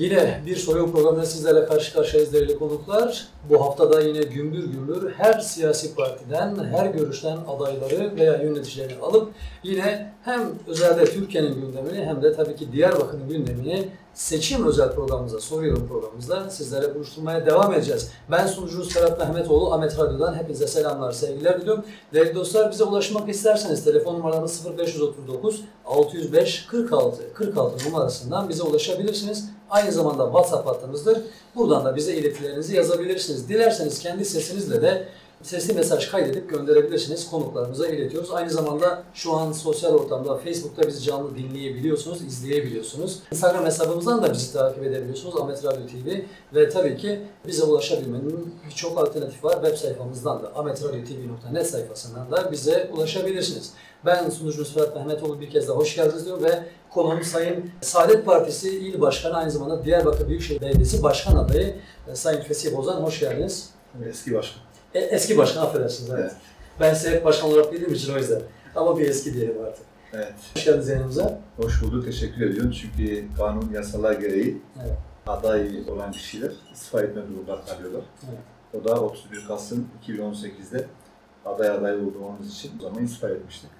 Yine bir soru programında sizlerle karşı karşıyayız değerli konuklar. Bu haftada yine gümbür gümbür her siyasi partiden, her görüşten adayları veya yöneticilerini alıp yine hem özelde Türkiye'nin gündemini hem de tabii ki Diyarbakır'ın gündemini seçim özel programımıza, soruyorum programımızda sizlere buluşturmaya devam edeceğiz. Ben sunucunuz Ferhat Mehmetoğlu, Ahmet Radyo'dan hepinize selamlar, sevgiler diliyorum. Değerli dostlar bize ulaşmak isterseniz telefon numaramız 0539 605 46 46 numarasından bize ulaşabilirsiniz. Aynı zamanda WhatsApp hattımızdır. Buradan da bize iletilerinizi yazabilirsiniz. Dilerseniz kendi sesinizle de sesli mesaj kaydedip gönderebilirsiniz. Konuklarımıza iletiyoruz. Aynı zamanda şu an sosyal ortamda Facebook'ta bizi canlı dinleyebiliyorsunuz, izleyebiliyorsunuz. Instagram hesabımızdan da bizi takip edebiliyorsunuz. Ahmet Radyo TV ve tabii ki bize ulaşabilmenin birçok alternatif var. Web sayfamızdan da ahmetradyotv.net sayfasından da bize ulaşabilirsiniz. Ben sunucunuz Ferhat Mehmetoğlu bir kez daha hoş geldiniz diyorum ve konuğum Sayın Saadet Partisi İl Başkanı aynı zamanda Diyarbakır Büyükşehir Belediyesi Başkan Adayı e, Sayın Fesih Bozan hoş geldiniz. Eski başkan. E, eski başkan affedersiniz evet. Evet. Ben size hep başkan olarak bildiğim için o yüzden. Ama bir eski diyelim artık. Evet. Hoş geldiniz yanımıza. Hoş bulduk. Teşekkür ediyorum. Çünkü kanun yasalar gereği Evet. aday olan kişiler istifa etme durumunda kalıyorlar. Evet. O da 31 Kasım 2018'de aday aday olduğumuz için o zaman istifa etmiştik.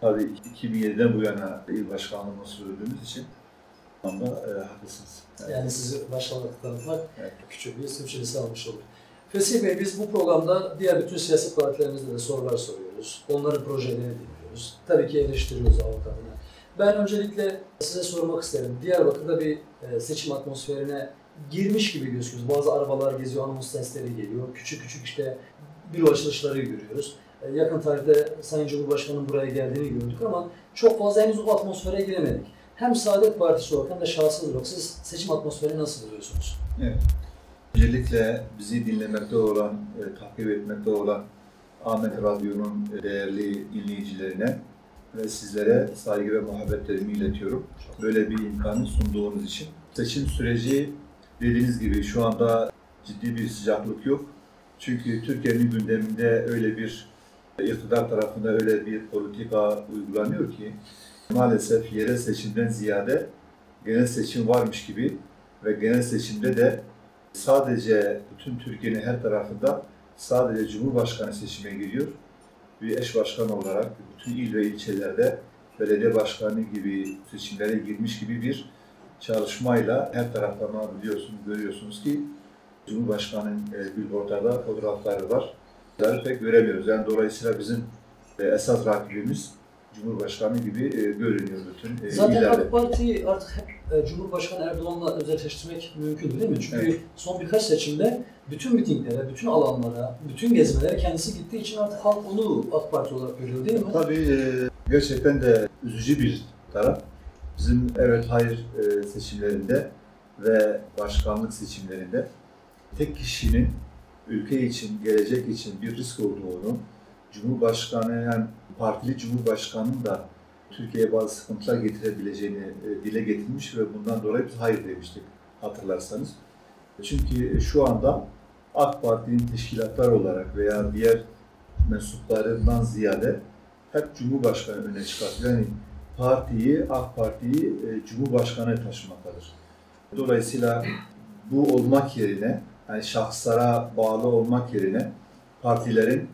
Tabii 2007'den bu yana il başkanlığını sürdüğümüz için anda e, haklısınız. Evet. Yani sizi başkan olarak tanıtmak Evet. küçük bir sürçülesi almış olur. Fesih Bey biz bu programda diğer bütün siyasi partilerimizde de sorular soruyoruz. Onların projelerini dinliyoruz. Tabii ki eleştiriyoruz avukatına. Ben öncelikle size sormak isterim. Diyarbakır'da bir e, seçim atmosferine girmiş gibi gözüküyoruz. Bazı arabalar geziyor, anons sesleri geliyor. Küçük küçük işte büro açılışları görüyoruz. E, Yakın tarihte Sayın Cumhurbaşkanı'nın buraya geldiğini gördük ama çok fazla henüz o atmosfere giremedik. Hem Saadet Partisi olarak hem de şahsınız olarak siz seçim atmosferini nasıl buluyorsunuz? Öncelikle bizi dinlemekte olan, e, takip etmekte olan Ahmet Radyo'nun değerli dinleyicilerine ve sizlere saygı ve muhabbetlerimi iletiyorum. Böyle bir imkanı sunduğunuz için. Seçim süreci dediğiniz gibi şu anda ciddi bir sıcaklık yok. Çünkü Türkiye'nin gündeminde öyle bir iktidar tarafında öyle bir politika uygulanıyor ki maalesef yerel seçimden ziyade genel seçim varmış gibi ve genel seçimde de sadece bütün Türkiye'nin her tarafında sadece Cumhurbaşkanı seçime giriyor. Bir eş başkan olarak bütün il ve ilçelerde belediye başkanı gibi seçimlere girmiş gibi bir çalışmayla her taraftan biliyorsunuz, görüyorsunuz ki Cumhurbaşkanı'nın e, billboardlarda fotoğrafları var. Pek göremiyoruz. Yani dolayısıyla bizim e, esas rakibimiz Cumhurbaşkanı gibi e, görünüyor bütün e, Zaten illerde. AK Parti'yi artık hep e, Cumhurbaşkanı Erdoğan'la özelleştirmek mümkün değil mi? Çünkü Evet. son birkaç seçimde bütün mitinglere, bütün alanlara, bütün gezmelere kendisi gittiği için artık halk onu AK Parti olarak görüyor değil mi? Tabii e, gerçekten de üzücü bir taraf. Bizim evet hayır e, seçimlerinde ve başkanlık seçimlerinde tek kişinin ülke için, gelecek için bir risk olduğunu, Cumhurbaşkanı yani partili Cumhurbaşkanı'nın da Türkiye'ye bazı sıkıntılar getirebileceğini e, dile getirmiş ve bundan dolayı biz hayır demiştik hatırlarsanız. Çünkü şu anda AK Parti'nin teşkilatlar olarak veya diğer mensuplarından ziyade hep Cumhurbaşkanı öne çıkartıyor. Yani partiyi, AK Parti'yi e, Cumhurbaşkanı taşımaktadır. Dolayısıyla bu olmak yerine, yani şahıslara bağlı olmak yerine partilerin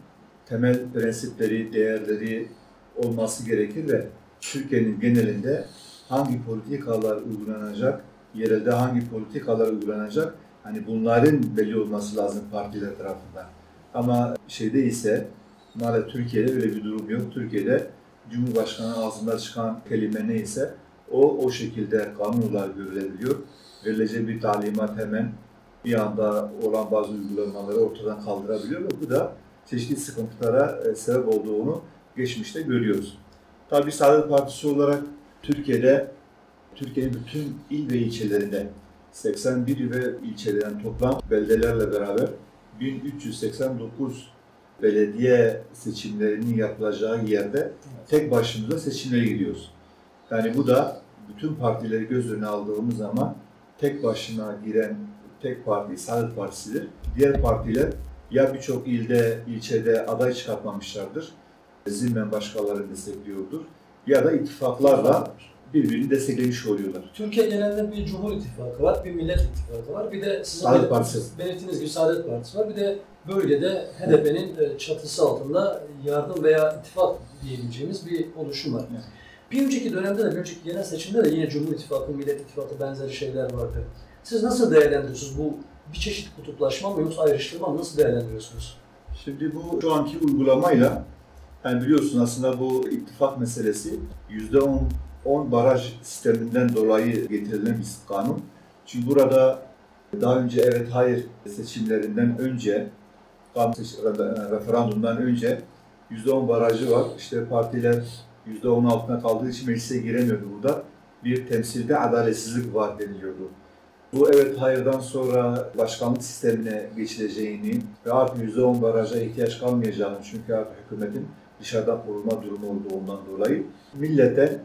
temel prensipleri, değerleri olması gerekir ve Türkiye'nin genelinde hangi politikalar uygulanacak, yerelde hangi politikalar uygulanacak, hani bunların belli olması lazım partiler tarafından. Ama şeyde ise maalesef Türkiye'de öyle bir durum yok. Türkiye'de Cumhurbaşkanı ağzından çıkan kelime neyse o o şekilde kanun olarak görülebiliyor. Verilecek bir talimat hemen bir anda olan bazı uygulamaları ortadan kaldırabiliyor ve bu da çeşitli sıkıntılara e, sebep olduğunu geçmişte görüyoruz. Tabii Saadet Partisi olarak Türkiye'de Türkiye'nin bütün il ve ilçelerinde 81 ve ilçelerin toplam beldelerle beraber 1389 belediye seçimlerinin yapılacağı yerde tek başımıza seçimlere gidiyoruz. Yani bu da bütün partileri göz önüne aldığımız zaman tek başına giren tek parti Saadet Partisi'dir. Diğer partiler ya birçok ilde, ilçede aday çıkartmamışlardır, zimmen başkalarını destekliyordur ya da ittifaklarla birbirini desteklemiş oluyorlar. Türkiye genelinde bir Cumhur İttifakı var, bir Millet İttifakı var, bir de sizin Saadet Partisi. belirttiğiniz gibi Saadet Partisi var. Bir de bölgede HDP'nin e, çatısı altında yardım veya ittifak diyebileceğimiz bir oluşum var. Evet. Bir önceki dönemde de, bir önceki genel seçimde de yine Cumhur İttifakı, Millet İttifakı benzeri şeyler vardı. Siz nasıl değerlendiriyorsunuz bu bir çeşit kutuplaşma mı yoksa ayrıştırma mı nasıl değerlendiriyorsunuz? Şimdi bu şu anki uygulamayla yani biliyorsun aslında bu ittifak meselesi %10 10 baraj sisteminden dolayı getirilen bir kanun. Çünkü burada daha önce evet hayır seçimlerinden önce kanun referandumdan önce %10 barajı var. İşte partiler %10 altına kaldığı için meclise giremiyordu burada. Bir temsilde adaletsizlik var deniliyordu. Bu evet hayırdan sonra başkanlık sistemine geçileceğini ve artık %10 baraja ihtiyaç kalmayacağını çünkü artık hükümetin dışarıdan koruma durumu olduğundan dolayı millete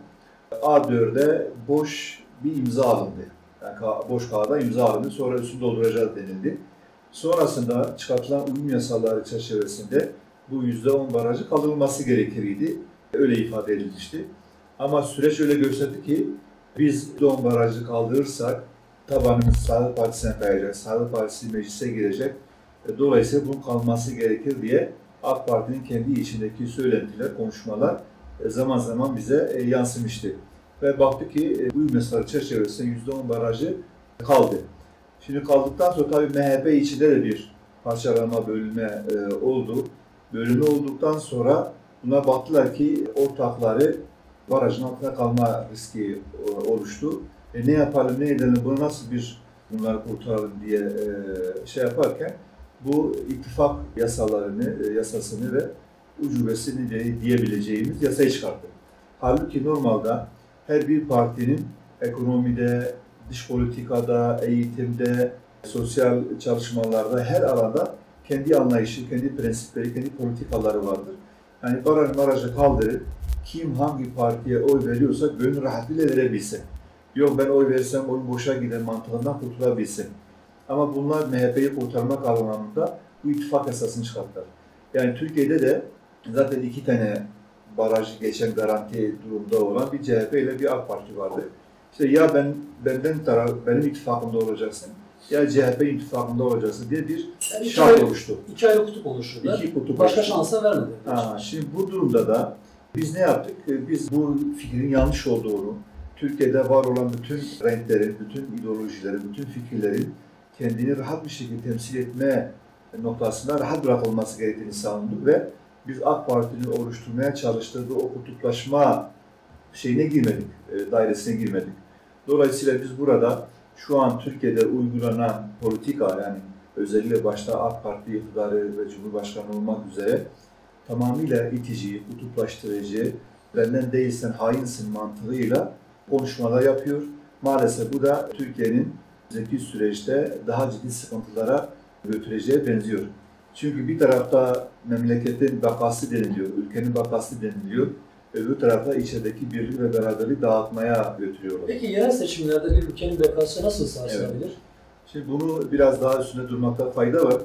A4'de boş bir imza alındı. Yani boş kağıda imza alındı. Sonra üstünü dolduracağız denildi. Sonrasında çıkartılan uyum yasaları çerçevesinde bu %10 barajı kaldırılması gerekiriydi. Öyle ifade edilmişti. Ama süreç öyle gösterdi ki biz %10 barajı kaldırırsak tabanımız Saadet Partisi'ne kayacak, Saadet Partisi meclise girecek. E, Dolayısıyla bunun kalması gerekir diye AK Parti'nin kendi içindeki söylentiler, konuşmalar e, zaman zaman bize e, yansımıştı. Ve baktık ki bu mesele çerçevesinde %10 barajı kaldı. Şimdi kaldıktan sonra tabii MHP içinde de bir parçalanma, bölünme e, oldu. Bölünme olduktan sonra buna baktılar ki ortakları barajın altında kalma riski oluştu. E, ne yapalım, ne edelim, bunu nasıl bir bunları kurtaralım diye e, şey yaparken bu ittifak yasalarını, e, yasasını ve ucubesini de diyebileceğimiz yasayı çıkarttı. Halbuki normalde her bir partinin ekonomide, dış politikada, eğitimde, sosyal çalışmalarda her alanda kendi anlayışı, kendi prensipleri, kendi politikaları vardır. Yani baraj barajı kaldırıp kim hangi partiye oy veriyorsa gönül rahatlığıyla verebilsin. Yok ben oy versem oy boşa gider mantığından kurtulabilsin. Ama bunlar MHP'yi kurtarmak anlamında bu ittifak esasını çıkarttılar. Yani Türkiye'de de zaten iki tane barajı geçen garanti durumda olan bir CHP ile bir AK Parti vardı. İşte ya ben benden taraf, benim ittifakımda olacaksın ya CHP ittifakında olacaksın diye bir Yani şart ayrı, oluştu. iki ayrı kutup oluşturdular. İki kutup Başka oluştu. şansa vermedi. Ha, şimdi bu durumda da biz ne yaptık? Ee, Biz bu fikrin yanlış olduğunu, Türkiye'de var olan bütün renklerin, bütün ideolojilerin, bütün fikirlerin kendini rahat bir şekilde temsil etme noktasında rahat bırakılması gerektiğini savunduk ve biz AK Parti'nin oluşturmaya çalıştığı o kutuplaşma şeyine girmedik, e, dairesine girmedik. Dolayısıyla biz burada şu an Türkiye'de uygulanan politika yani özellikle başta AK Parti iktidarı ve Cumhurbaşkanı olmak üzere tamamıyla itici, kutuplaştırıcı, benden değilsen hainsin mantığıyla konuşmalar yapıyor. Maalesef bu da Türkiye'nin zeki süreçte daha ciddi sıkıntılara götüreceğe benziyor. Çünkü bir tarafta memleketin bakası deniliyor, ülkenin bakası deniliyor. Öbür tarafta içerideki birlik ve beraberliği dağıtmaya götürüyorlar. Peki yerel seçimlerde bir ülkenin bekası nasıl sarsılabilir? Şimdi bunu biraz daha üstünde durmakta fayda var.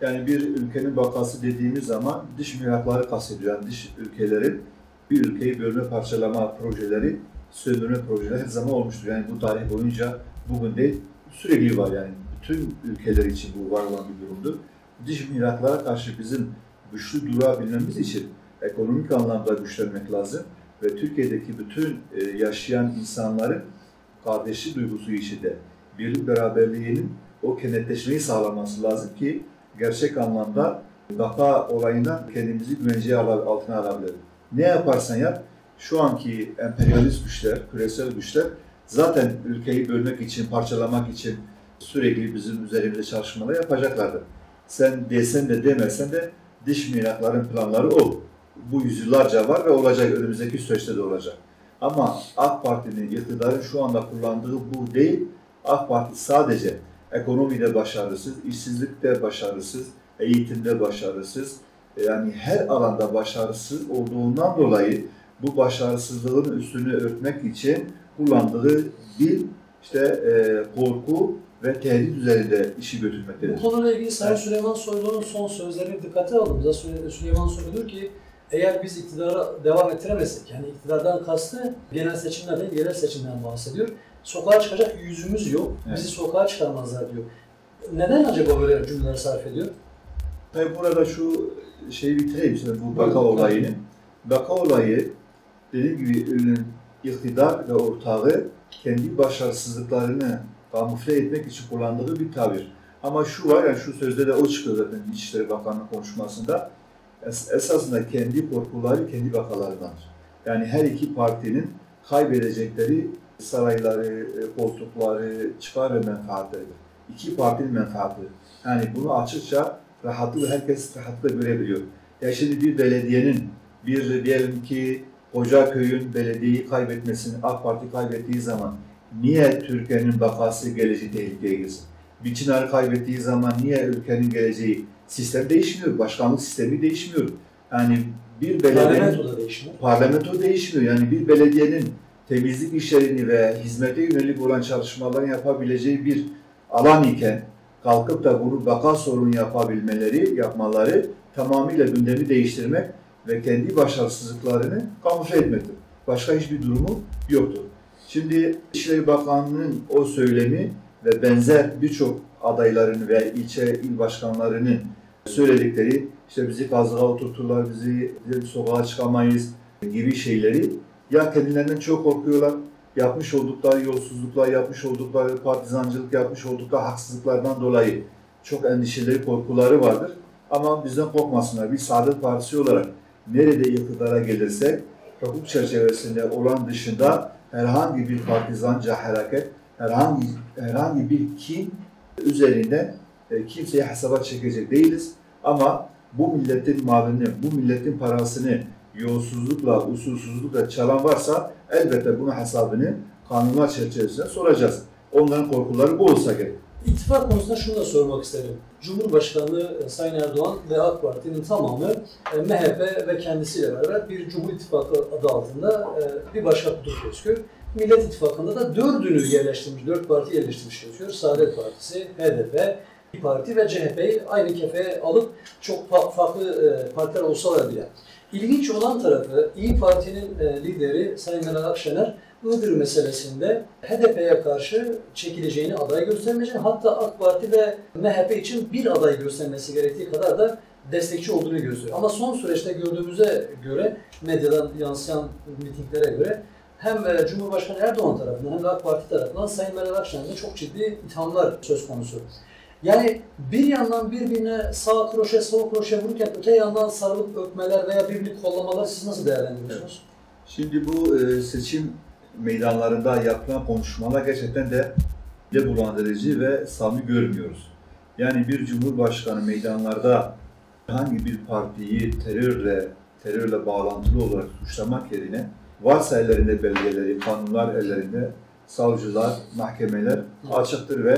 Yani bir ülkenin vakası dediğimiz zaman dış mihrakları kastediyor. Yani dış ülkelerin bir ülkeyi bölme parçalama projeleri, sömürme projeleri her zaman olmuştur. Yani bu tarih boyunca bugün değil, sürekli var yani. Bütün ülkeler için bu var olan bir durumdur. Dış mihraklara karşı bizim güçlü durabilmemiz için ekonomik anlamda güçlenmek lazım. Ve Türkiye'deki bütün e, yaşayan insanların kardeşlik duygusu içinde birlik beraberliğinin o kenetleşmeyi sağlaması lazım ki gerçek anlamda baka olayından kendimizi güvenceye al- altına alabiliriz. Ne yaparsan yap, şu anki emperyalist güçler, küresel güçler zaten ülkeyi bölmek için, parçalamak için sürekli bizim üzerimizde çalışmalar yapacaklardır. Sen desen de demesen de dış mirakların planları o. Bu yüzyıllarca var ve olacak, önümüzdeki süreçte de olacak. Ama AK Parti'nin, iktidarın şu anda kullandığı bu değil, AK Parti sadece ekonomide başarısız, işsizlikte başarısız, eğitimde başarısız, yani her alanda başarısız olduğundan dolayı bu başarısızlığın üstünü örtmek için kullandığı dil işte e, korku ve tehdit üzerinde işi Bu götürmektedir. konuyla ilgili Sayın Süleyman Soylu'nun son sözlerini dikkate aldım. Süleyman Soylu diyor ki Eğer biz iktidara devam ettiremezsek, yani iktidardan kastı genel seçimler değil, yerel seçimden bahsediyor. Sokağa çıkacak yüzümüz yok, bizi Evet. sokağa çıkarmazlar diyor. Neden acaba böyle cümleler sarf ediyor? Tabii burada şu şeyi bitireyim şimdi bu vaka olayını. Vaka olayı dediğim gibi ürünün iktidar ve ortağı kendi başarısızlıklarını kamufle etmek için kullandığı bir tabir. Ama şu var, yani şu sözde de o çıkıyor zaten İçişleri Bakanlığı konuşmasında. Es- esasında kendi korkuları kendi vakalarındandır. Yani her iki partinin kaybedecekleri sarayları, e, koltukları, çıkar ve menfaatleridir. İki partinin menfaati. Yani bunu açıkça rahatlıkla herkes rahatlıkla görebiliyor. Ya şimdi bir belediyenin bir diyelim ki Kocaköy'ün belediyeyi kaybetmesini AK Parti kaybettiği zaman niye Türkiye'nin bakası geleceği tehlikeye girsin? Bir Çınar'ı kaybettiği zaman niye ülkenin geleceği sistem değişmiyor, başkanlık sistemi değişmiyor. Yani bir belediyenin Parlamentoda değişmiyor. parlamento değişmiyor. Yani bir belediyenin temizlik işlerini ve hizmete yönelik olan çalışmalarını yapabileceği bir alan iken kalkıp da bunu vaka sorunu yapabilmeleri, yapmaları tamamıyla gündemi değiştirmek ve kendi başarısızlıklarını kamufle etmektir. Başka hiçbir durumu yoktur. Şimdi İçişleri Bakanlığı'nın o söylemi ve benzer birçok adayların ve ilçe il başkanlarının söyledikleri işte bizi kazığa oturturlar, bizi, bizi sokağa çıkamayız gibi şeyleri ya kendilerinden çok korkuyorlar, yapmış oldukları yolsuzluklar, yapmış oldukları partizancılık, yapmış oldukları haksızlıklardan dolayı çok endişeleri, korkuları vardır. Ama bizden korkmasınlar. Biz Saadet Partisi olarak nerede iktidara gelirse hukuk çerçevesinde olan dışında herhangi bir partizanca hareket, herhangi herhangi bir kim üzerinde e, kimseye hesaba çekecek değiliz. Ama bu milletin malını, bu milletin parasını yolsuzlukla, usulsüzlükle çalan varsa elbette bunun hesabını kanunlar çerçevesinde soracağız. Onların korkuları bu olsa gerek. İttifak konusunda şunu da sormak isterim. Cumhurbaşkanı e, Sayın Erdoğan ve AK Parti'nin tamamı e, MHP ve kendisiyle beraber bir Cumhur İttifakı adı altında e, bir başka kutup gözüküyor. Millet İttifakı'nda da dördünü yerleştirmiş, dört parti yerleştirmiş gözüküyor. Saadet Partisi, HDP, İYİ Parti ve CHP'yi aynı kefeye alıp çok fa- farklı partiler olsalar bile. İlginç olan tarafı İyi Parti'nin lideri Sayın Meral Akşener Iğdır meselesinde HDP'ye karşı çekileceğini aday göstermeyeceğini hatta AK Parti ve MHP için bir aday göstermesi gerektiği kadar da destekçi olduğunu gösteriyor. Ama son süreçte gördüğümüze göre medyadan yansıyan mitinglere göre hem e, Cumhurbaşkanı Erdoğan tarafından hem de AK Parti tarafından Sayın Meral Akşener'de çok ciddi ithamlar söz konusu. Yani bir yandan birbirine sağ kroşe, sol kroşe vururken öte yandan sarılıp öpmeler veya birbirini kollamalar siz nasıl değerlendiriyorsunuz? Şimdi bu e, seçim meydanlarında yapılan konuşmalar gerçekten de de bulandırıcı ve samimi görmüyoruz. Yani bir cumhurbaşkanı meydanlarda herhangi bir partiyi terörle terörle bağlantılı olarak suçlamak yerine varsa ellerinde belgeleri, kanunlar ellerinde, savcılar, mahkemeler açıktır ve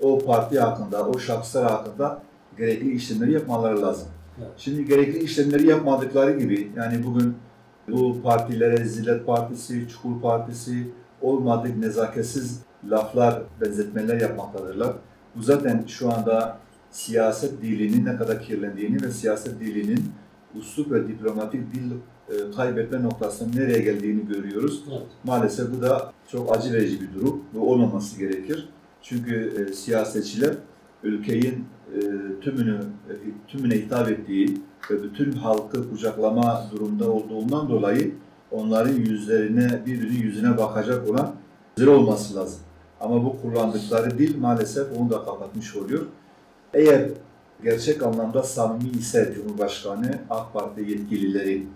o parti hakkında, o şahıslar hakkında gerekli işlemleri yapmaları lazım. Şimdi gerekli işlemleri yapmadıkları gibi yani bugün bu partilere Zillet Partisi, Çukur Partisi olmadık nezaketsiz laflar, benzetmeler yapmaktadırlar. Bu zaten şu anda siyaset dilinin ne kadar kirlendiğini ve siyaset dilinin uslup ve diplomatik dil e, kaybetme noktasının nereye geldiğini görüyoruz. Evet. Maalesef bu da çok acı verici bir durum. Bu olmaması gerekir. Çünkü e, siyasetçiler ülkenin e, tümünü e, tümüne hitap ettiği ve bütün halkı kucaklama durumda olduğundan dolayı onların yüzlerine, birbirinin yüzüne bakacak olan güzel olması lazım. Ama bu kullandıkları dil maalesef onu da kapatmış oluyor. Eğer gerçek anlamda samimi ise Cumhurbaşkanı, AK Parti yetkilileri,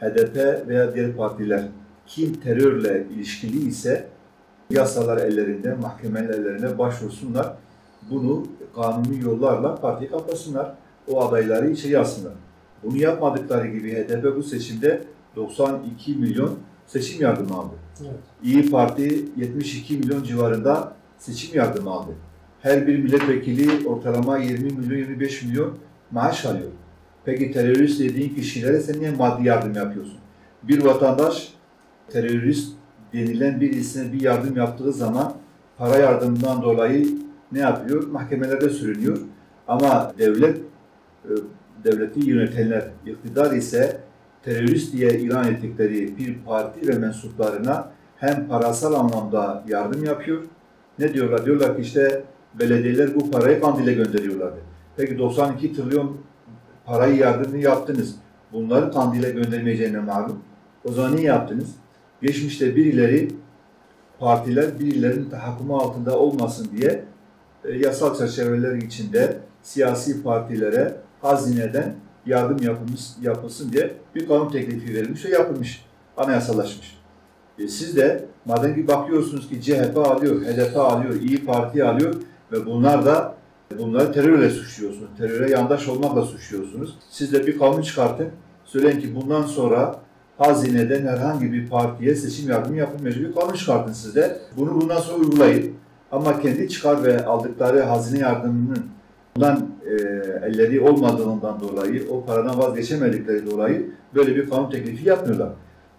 HDP veya diğer partiler kim terörle ilişkili ise yasalar ellerinde, mahkemeler ellerinde başvursunlar. Bunu kanuni yollarla partiyi kapatsınlar. O adayları içeri alsınlar. Bunu yapmadıkları gibi HDP bu seçimde 92 milyon seçim yardımı aldı. Evet. İyi Parti 72 milyon civarında seçim yardımı aldı. Her bir milletvekili ortalama 20 milyon 25 milyon maaş alıyor. Peki terörist dediğin kişilere sen niye maddi yardım yapıyorsun? Bir vatandaş terörist denilen birisine bir yardım yaptığı zaman para yardımından dolayı ne yapıyor? Mahkemelerde sürünüyor. Ama devlet e, devleti yönetenler iktidar ise terörist diye ilan ettikleri bir parti ve mensuplarına hem parasal anlamda yardım yapıyor. Ne diyorlar? Diyorlar ki işte belediyeler bu parayı Kandil'e gönderiyorlardı. Peki 92 trilyon parayı yardımını yaptınız. Bunları Kandil'e göndermeyeceğine malum. O zaman niye yaptınız? Geçmişte birileri partiler birilerinin tahakkümü altında olmasın diye e, yasal çerçeveler içinde siyasi partilere hazineden yardım yapılmış, yapılsın diye bir kanun teklifi verilmiş ve yapılmış. Anayasalaşmış. E, siz de madem ki bakıyorsunuz ki CHP alıyor, HDP alıyor, İyi Parti alıyor ve bunlar da bunları terörle suçluyorsunuz. Teröre yandaş olmakla suçluyorsunuz. Siz de bir kanun çıkartın. Söyleyin ki bundan sonra hazineden herhangi bir partiye seçim yardımı yapılmayacak bir kanun çıkartın siz de. Bunu bundan sonra uygulayın. Ama kendi çıkar ve aldıkları hazine yardımının bundan e, elleri olmadığından dolayı, o paradan vazgeçemedikleri dolayı böyle bir kanun teklifi yapmıyorlar.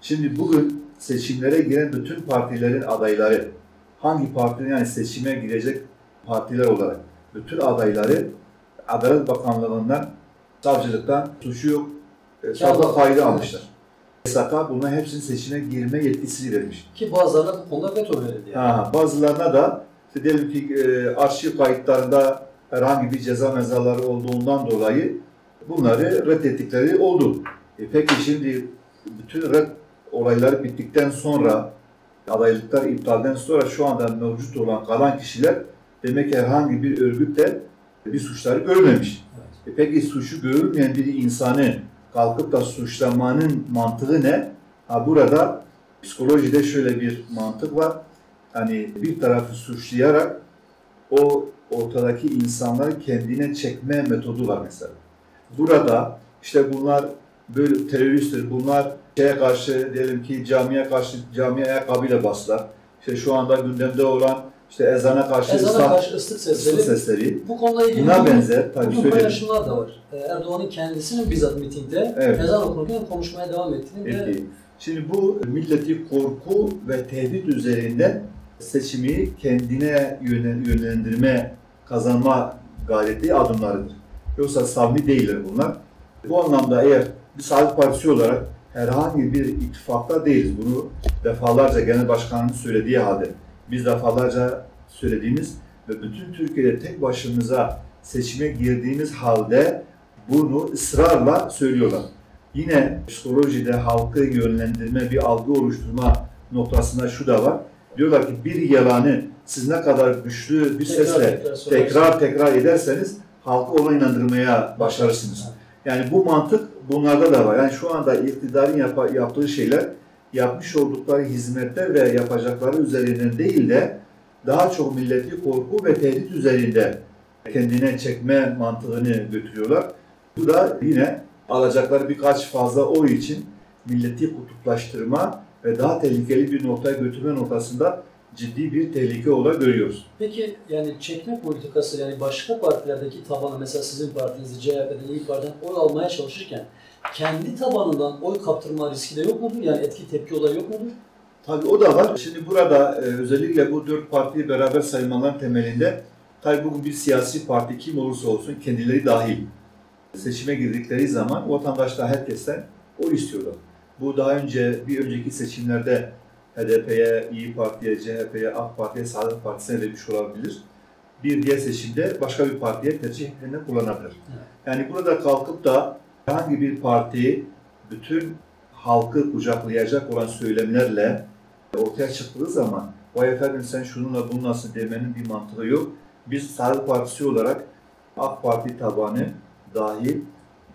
Şimdi bugün seçimlere giren bütün partilerin adayları, hangi partinin yani seçime girecek partiler olarak bütün adayları Adalet Bakanlığı'ndan, savcılıktan suçu yok, e, savcılık kaydı almışlar. SK buna hepsinin seçime girme yetkisi vermiş. Ki bazılarına bu konuda veto verildi. Yani. Ha, bazılarına da işte diyelim ki e, arşiv kayıtlarında herhangi bir ceza mezaları olduğundan dolayı bunları reddettikleri oldu. E peki şimdi bütün red olayları bittikten sonra adaylıklar iptalden sonra şu anda mevcut olan kalan kişiler demek ki herhangi bir örgüt de bir suçları görmemiş. E peki suçu görülmeyen bir insanı kalkıp da suçlamanın mantığı ne? Ha burada psikolojide şöyle bir mantık var. Hani bir tarafı suçlayarak o ortadaki insanları kendine çekme metodu var mesela. Burada işte bunlar böyle teröristtir, bunlar şeye karşı diyelim ki camiye karşı camiye ayakkabıyla bastılar. İşte şu anda gündemde olan işte ezana karşı Ezana ıslah- karşı ıslık sesleri. ıslık sesleri. Bu konuyla ilgili Buna benzer tabii bugün paylaşımlar da var. Ee, Erdoğan'ın kendisinin bizzat mitingde Evet. ezan okurken konuşmaya devam ettiğini ettiği. Şimdi bu milleti korku ve tehdit üzerinden seçimi kendine yönlen- yönlendirme, kazanma gayreti adımlarıdır. Yoksa samimi değiller bunlar. Bu anlamda eğer bir Saadet Partisi olarak herhangi bir ittifakta değiliz. Bunu defalarca Genel Başkanı'nın söylediği halde biz defalarca söylediğimiz ve bütün Türkiye'de tek başımıza seçime girdiğimiz halde bunu ısrarla söylüyorlar. Yine psikolojide halkı yönlendirme, bir algı oluşturma noktasında şu da var. Diyorlar ki bir yalanı siz ne kadar güçlü bir tekrar sesle tekrar tekrar tekrar ederseniz halkı ona inandırmaya başarırsınız. Yani bu mantık bunlarda da var. Yani şu anda iktidarın yapa- yaptığı şeyler yapmış oldukları hizmetler ve yapacakları üzerinden değil de daha çok milleti korku ve tehdit üzerinde kendine çekme mantığını götürüyorlar. Bu da yine alacakları birkaç fazla oy için milleti kutuplaştırma ve daha tehlikeli bir noktaya götürme noktasında ciddi bir tehlike olarak görüyoruz. Peki yani çekme politikası yani başka partilerdeki tabanı mesela sizin partinizi CHP'den İYİ Parti'den oy almaya çalışırken kendi tabanından oy kaptırma riski de yok mudur? Yani etki tepki olayı yok mudur? Tabii o da var. Şimdi burada e, özellikle bu dört partiyi beraber saymaların temelinde tabii bugün bir siyasi parti kim olursa olsun kendileri dahil seçime girdikleri zaman vatandaşlar herkesten oy istiyorlar. Bu daha önce bir önceki seçimlerde HDP'ye, İyi Parti'ye, CHP'ye, AK Parti'ye, Saadet Partisi'ne verilmiş olabilir. Bir diğer seçimde başka bir partiye tercihlerini kullanabilir. Evet. Yani burada kalkıp da herhangi bir parti bütün halkı kucaklayacak olan söylemlerle ortaya çıktığı zaman vay efendim sen şununla bunu nasıl demenin bir mantığı yok. Biz Saadet Partisi olarak AK Parti tabanı dahil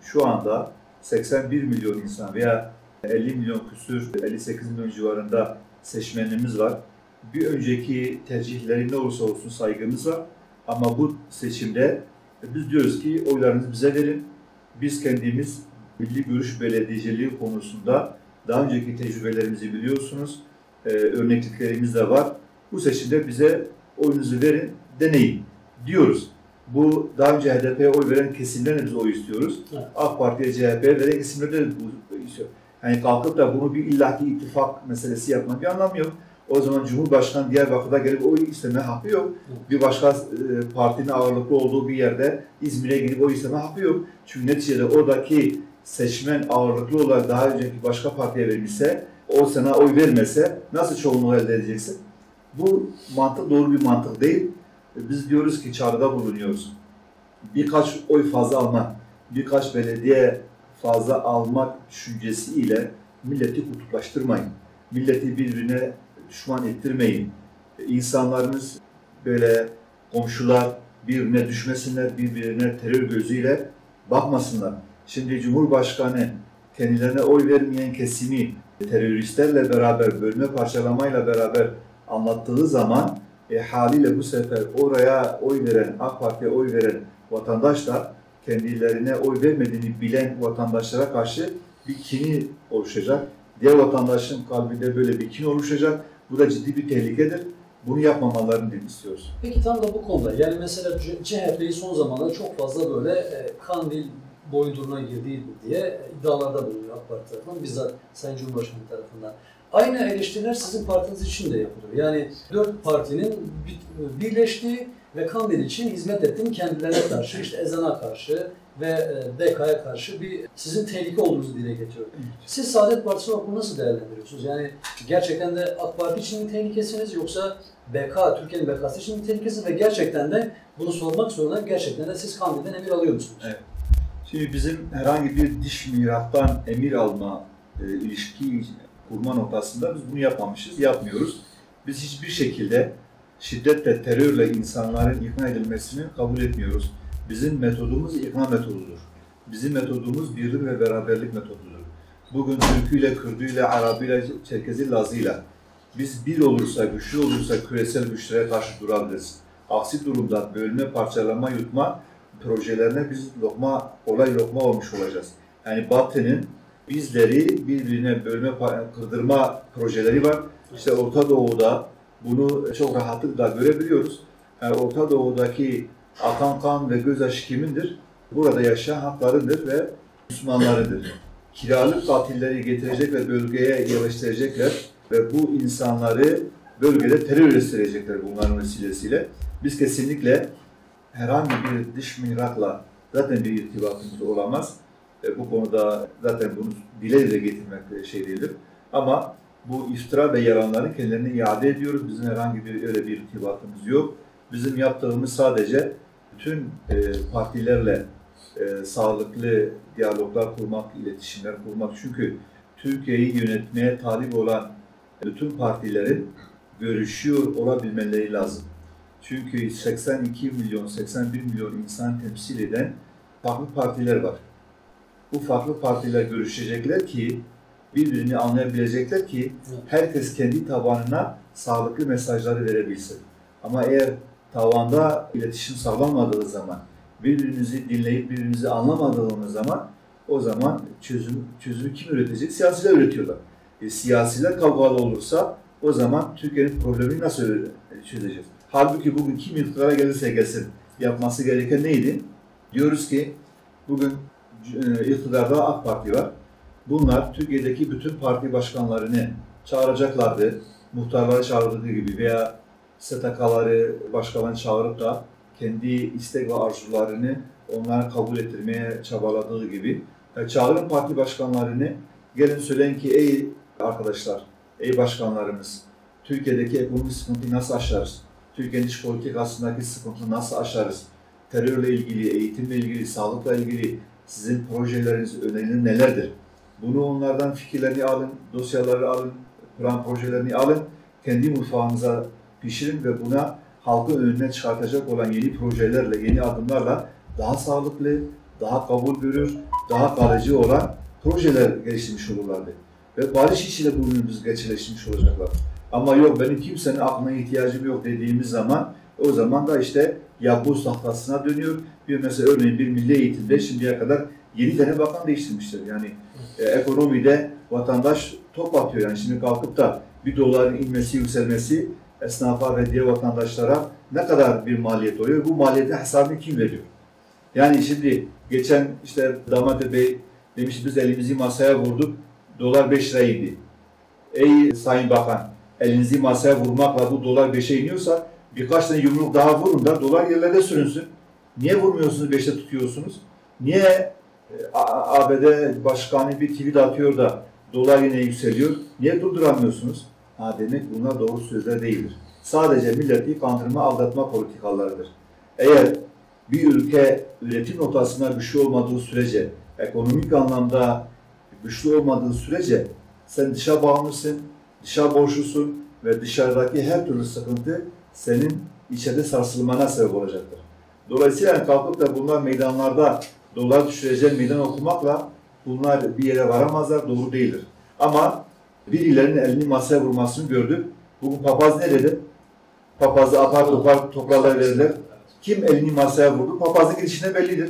şu anda 81 milyon insan veya 50 milyon küsür, 58 milyon civarında seçmenimiz var. Bir önceki tercihleri ne olursa olsun saygımız var. Ama bu seçimde biz diyoruz ki oylarınızı bize verin. Biz kendimiz milli görüş belediyeciliği konusunda daha önceki tecrübelerimizi biliyorsunuz. Ee, örnekliklerimiz de var. Bu seçimde bize oyunuzu verin, deneyin diyoruz. Bu daha önce HDP'ye oy veren kesimlerle biz oy istiyoruz. Evet. AK Parti'ye, CHP'ye veren kesimlerde de bu istiyor. Yani kalkıp da bunu bir illaki ittifak meselesi yapmak bir anlamı yok. O zaman Cumhurbaşkanı Diyarbakır'da gelip oy isteme hakkı yok. Bir başka e, partinin ağırlıklı olduğu bir yerde İzmir'e gidip oy isteme hakkı yok. Çünkü neticede oradaki seçmen ağırlıklı olarak daha önceki başka partiye vermişse, o sana oy vermese nasıl çoğunluğu elde edeceksin? Bu mantık doğru bir mantık değil. Biz diyoruz ki çağrıda bulunuyoruz. Birkaç oy fazla almak, birkaç belediye fazla almak düşüncesiyle milleti kutuplaştırmayın. Milleti birbirine düşman ettirmeyin. İnsanlarımız böyle komşular birbirine düşmesinler, birbirine terör gözüyle bakmasınlar. Şimdi Cumhurbaşkanı kendilerine oy vermeyen kesimi teröristlerle beraber, bölme parçalamayla beraber anlattığı zaman e, haliyle bu sefer oraya oy veren, AK Parti'ye oy veren vatandaş da kendilerine oy vermediğini bilen vatandaşlara karşı bir kini oluşacak. Diğer vatandaşın kalbinde böyle bir kin oluşacak. Bu da ciddi bir tehlikedir. Bunu yapmamalarını istiyoruz. Peki tam da bu konuda yani mesela CHP'yi son zamanlarda çok fazla böyle e, Kandil boyunduruna girdiği diye iddialarda bulunuyor AK Parti tarafından, bizzat Sayın Cumhurbaşkanı tarafından. Aynı eleştiriler sizin partiniz için de yapılıyor. Yani dört partinin bir- birleştiği ve Kandil için hizmet ettiğini kendilerine karşı, işte ezana karşı ve e, BK'ya karşı bir sizin tehlike olduğunuzu dile getiriyor. Siz Saadet Partisi olarak bunu nasıl değerlendiriyorsunuz? Yani gerçekten de AK Parti için mi tehlikesiniz yoksa BK, Türkiye'nin BK'sı için mi tehlikesi ve gerçekten de bunu sormak zorunda gerçekten de siz Kandil'den emir alıyor musunuz? Evet. Şimdi bizim herhangi bir diş miraktan emir alma e, ilişki kurma noktasında biz bunu yapmamışız, yapmıyoruz. Biz hiçbir şekilde şiddetle, terörle insanların ikna edilmesini kabul etmiyoruz. Bizim metodumuz ikna metodudur. Bizim metodumuz birlik ve beraberlik metodudur. Bugün Türküyle, Kürdüyle, Arabıyla, Çerkezi, Lazıyla biz bir olursa, güçlü olursa küresel güçlere karşı durabiliriz. Aksi durumda bölme, parçalama, yutma projelerine biz lokma, kolay lokma olmuş olacağız. Yani Batı'nın bizleri birbirine bölme, kırdırma projeleri var. İşte Orta Doğu'da bunu çok rahatlıkla görebiliyoruz. Yani Orta Doğu'daki akan kan ve gözyaşı kimindir? Burada yaşayan haklarındır ve Müslümanlarındır. Kiralık katilleri getirecek ve bölgeye yerleştirecekler ve bu insanları bölgede terör gösterecekler bunların vesilesiyle. Biz kesinlikle herhangi bir dış mihrakla zaten bir irtibatımız olamaz. E, bu konuda zaten bunu dile dile getirmek şey değildir. Ama bu iftira ve yalanları kendilerine iade ediyoruz. Bizim herhangi bir öyle bir irtibatımız yok. Bizim yaptığımız sadece bütün e, partilerle e, sağlıklı diyaloglar kurmak, iletişimler kurmak. Çünkü Türkiye'yi yönetmeye talip olan bütün partilerin görüşüyor olabilmeleri lazım. Çünkü 82 milyon, 81 milyon insan temsil eden farklı partiler var. Bu farklı partiler görüşecekler ki birbirini anlayabilecekler ki herkes kendi tabanına sağlıklı mesajları verebilsin. Ama eğer tavanda iletişim sağlanmadığı zaman, birbirinizi dinleyip birbirinizi anlamadığınız zaman o zaman çözüm çözümü kim üretecek? Siyasiler üretiyorlar. E, siyasiler kavgalı olursa o zaman Türkiye'nin problemini nasıl çözeceğiz? Halbuki bugün kim iktidara gelirse gelsin yapması gereken neydi? Diyoruz ki bugün e, iktidarda AK Parti var. Bunlar Türkiye'deki bütün parti başkanlarını çağıracaklardı. Muhtarları çağırdığı gibi veya STK'ları, başkalarını çağırıp da kendi istek ve arzularını onlara kabul ettirmeye çabaladığı gibi e, çağırın parti başkanlarını gelin söyleyin ki ey arkadaşlar, ey başkanlarımız Türkiye'deki ekonomik sıkıntıyı nasıl aşarız? Türkiye'nin dış politikasındaki sıkıntıyı nasıl aşarız? Terörle ilgili, eğitimle ilgili, sağlıkla ilgili sizin projeleriniz, öneriniz nelerdir? Bunu onlardan fikirlerini alın, dosyaları alın, plan projelerini alın, kendi mutfağınıza pişirin ve buna halkın önüne çıkartacak olan yeni projelerle, yeni adımlarla daha sağlıklı, daha kabul görür, daha kalıcı olan projeler geliştirmiş olurlardı. Ve barış içinde bu ürünümüzü gerçekleştirmiş olacaklar. Ama yok benim kimsenin aklına ihtiyacım yok dediğimiz zaman o zaman da işte yapboz tahtasına dönüyor. Bir mesela örneğin bir milli eğitimde şimdiye kadar 7 tane bakan değiştirmişler. Yani e, ekonomide vatandaş top atıyor. Yani şimdi kalkıp da bir doların inmesi, yükselmesi esnafa ve diğer vatandaşlara ne kadar bir maliyet oluyor? Bu maliyetin hesabını kim veriyor? Yani şimdi geçen işte Damat Bey demiş biz elimizi masaya vurduk. Dolar 5 liraydı. Ey Sayın Bakan elinizi masaya vurmakla bu dolar 5'e iniyorsa birkaç tane yumruk daha vurun da dolar yerlerde sürünsün. Niye vurmuyorsunuz 5'te tutuyorsunuz? Niye ABD başkanı bir tweet atıyor da dolar yine yükseliyor. Niye durduramıyorsunuz? Ha demek bunlar doğru sözler değildir. Sadece milleti kandırma, aldatma politikalarıdır. Eğer bir ülke üretim noktasında güçlü olmadığı sürece, ekonomik anlamda güçlü olmadığı sürece sen dışa bağımlısın, dışa borçlusun ve dışarıdaki her türlü sıkıntı senin içeride sarsılmana sebep olacaktır. Dolayısıyla kalkıp da bunlar meydanlarda dolar düşüreceğin meydan okumakla bunlar bir yere varamazlar, doğru değildir. Ama birilerinin elini masaya vurmasını gördük. Bugün papaz ne dedi? Papazı apar topar toprağa verirler. Kim elini masaya vurdu? Papazın gidişine bellidir.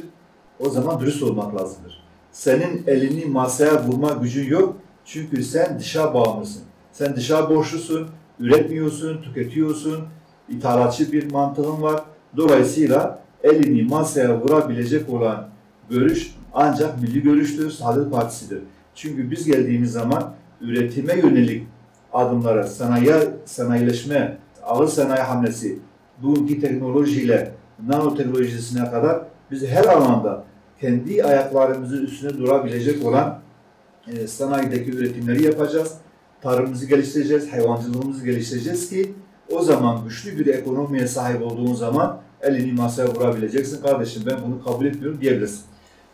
O zaman dürüst olmak lazımdır. Senin elini masaya vurma gücün yok. Çünkü sen dışa bağımlısın. Sen dışa borçlusun, üretmiyorsun, tüketiyorsun, ithalatçı bir mantığın var. Dolayısıyla elini masaya vurabilecek olan görüş ancak milli görüştür, Saadet Partisi'dir. Çünkü biz geldiğimiz zaman üretime yönelik adımlara, sanayi, sanayileşme, ağır sanayi hamlesi, bugünkü teknolojiyle nanoteknolojisine kadar biz her alanda kendi ayaklarımızın üstüne durabilecek olan e, sanayideki üretimleri yapacağız. Tarımımızı geliştireceğiz, hayvancılığımızı geliştireceğiz ki o zaman güçlü bir ekonomiye sahip olduğun zaman elini masaya vurabileceksin. Kardeşim ben bunu kabul etmiyorum diyebilirsin.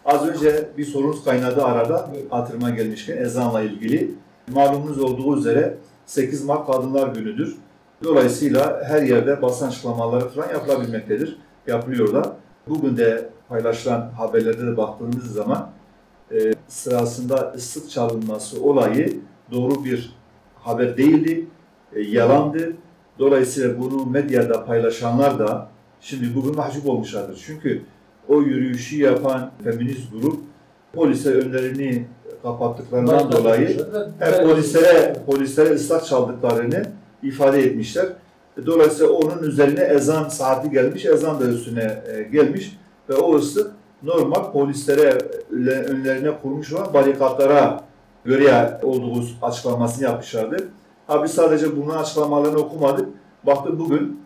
Az önce bir sorunuz kaynadı arada hatırıma gelmişken ezanla ilgili. Malumunuz olduğu üzere 8 Mart Kadınlar Günü'dür. Dolayısıyla her yerde basın açıklamaları falan yapılabilmektedir. Yapılıyor da. Bugün de paylaşılan haberlerde de baktığımız zaman e, sırasında ıslık çalınması olayı doğru bir haber değildi, e, yalandı. Dolayısıyla bunu medyada paylaşanlar da şimdi bugün mahcup olmuşlardır. Çünkü o yürüyüşü yapan feminist grup polise önlerini kapattıklarından dolayı hem polislere, polislere ıslak çaldıklarını ifade etmişler. Dolayısıyla onun üzerine ezan saati gelmiş, ezan da üstüne e, gelmiş ve o ıslık normal polislere önle- önlerine kurmuş olan barikatlara göre olduğu açıklamasını yapmışlardı. Ha biz sadece bunun açıklamalarını okumadık. Baktık bugün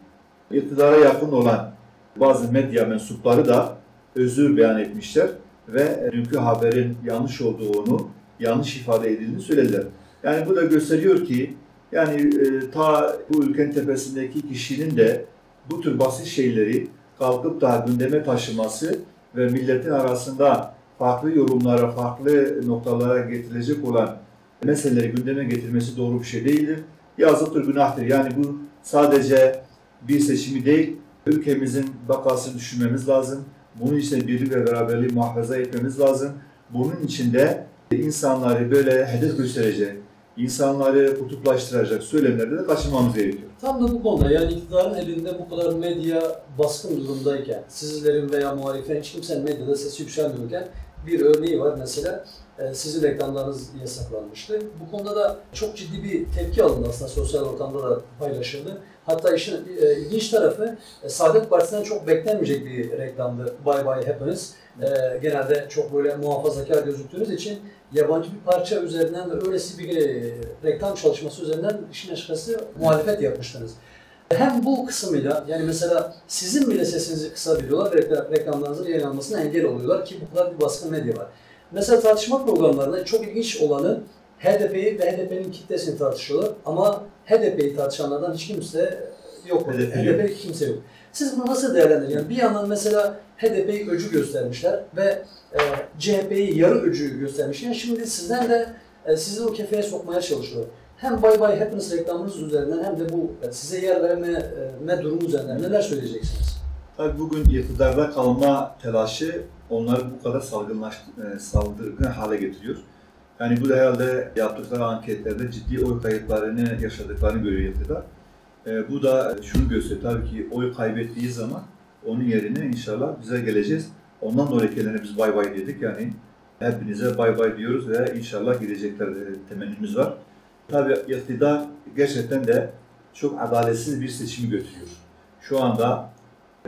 iktidara yakın olan bazı medya mensupları da özür beyan etmişler ve dünkü haberin yanlış olduğunu, yanlış ifade edildiğini söylediler. Yani bu da gösteriyor ki yani e, ta bu ülkenin tepesindeki kişinin de bu tür basit şeyleri kalkıp da gündeme taşıması ve milletin arasında farklı yorumlara, farklı noktalara getirilecek olan meseleleri gündeme getirmesi doğru bir şey değildir. Yazıktır, günahtır. Yani bu sadece bir seçimi değil, ülkemizin bakasını düşünmemiz lazım. Bunun için birlik ve beraberliği muhafaza etmemiz lazım. Bunun için de insanları böyle hedef gösterecek, insanları kutuplaştıracak söylemlerde de kaçınmamız gerekiyor. Tam da bu konuda yani iktidarın elinde bu kadar medya baskın durumdayken, sizlerin veya muhaliflerin hiç kimsenin medyada sesi yükselmiyorken bir örneği var mesela e, sizin reklamlarınız yasaklanmıştı. Bu konuda da çok ciddi bir tepki alındı aslında sosyal ortamda da paylaşıldı. Hatta işin e, ilginç tarafı e, Saadet Partisi'nden çok beklenmeyecek bir reklamdı Bye Bye Happiness. E, genelde çok böyle muhafazakar gözüktüğünüz için yabancı bir parça üzerinden ve öylesi bir e, reklam çalışması üzerinden işin açıkçası muhalefet yapmıştınız. Hem bu kısmıyla yani mesela sizin bile sesinizi kısabiliyorlar ve reklam- reklamlarınızın yayınlanmasına engel oluyorlar ki bu kadar bir baskın medya var. Mesela tartışma programlarında çok ilginç olanı HDP'yi ve HDP'nin kitlesini tartışıyorlar ama HDP'yi tartışanlardan hiç kimse yok. HDP HDP, yok. kimse yok. Siz bunu nasıl değerlendiriyorsunuz? Yani bir yandan mesela HDP'yi öcü göstermişler ve e, CHP'yi yarı öcü göstermişler. Şimdi sizden de e, sizi o kefeye sokmaya çalışıyor. Hem Bye Bye Happiness reklamınız üzerinden hem de bu e, size yer verme durumu üzerinden neler söyleyeceksiniz? Tabii bugün iktidarda kalma telaşı onları bu kadar salgınlaş, e, saldırgan hale getiriyor. Yani bu da herhalde yaptıkları anketlerde ciddi oy kayıplarını yaşadıklarını görüyor iktidar. E, bu da şunu gösteriyor tabii ki oy kaybettiği zaman onun yerine inşallah bize geleceğiz. Ondan dolayı biz bay bay dedik yani hepinize bay bay diyoruz ve inşallah gidecekler e, temennimiz var. Tabii iktidar gerçekten de çok adaletsiz bir seçimi götürüyor. Şu anda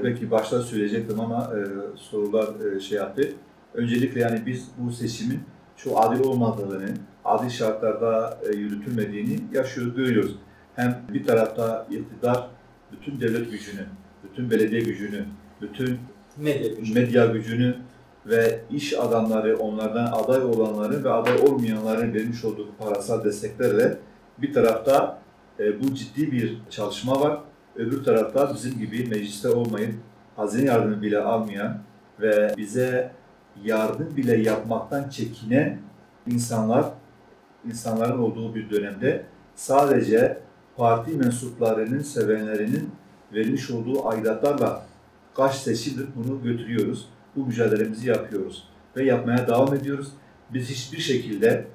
belki başta söyleyecektim ama e, sorular e, şey yaptı. Öncelikle yani biz bu seçimin çok adil olmadığını, adil şartlarda e, yürütülmediğini yaşıyoruz, görüyoruz. Hem bir tarafta iktidar bütün devlet gücünü, bütün belediye gücünü, bütün Medya gücü. medya gücünü ve iş adamları onlardan aday olanların ve aday olmayanların vermiş olduğu parasal desteklerle bir tarafta e, bu ciddi bir çalışma var. Öbür tarafta bizim gibi mecliste olmayıp hazine yardımı bile almayan ve bize yardım bile yapmaktan çekinen insanlar, insanların olduğu bir dönemde sadece parti mensuplarının, sevenlerinin vermiş olduğu aidatlarla kaç seçildir bunu götürüyoruz. Bu mücadelemizi yapıyoruz ve yapmaya devam ediyoruz. Biz hiçbir şekilde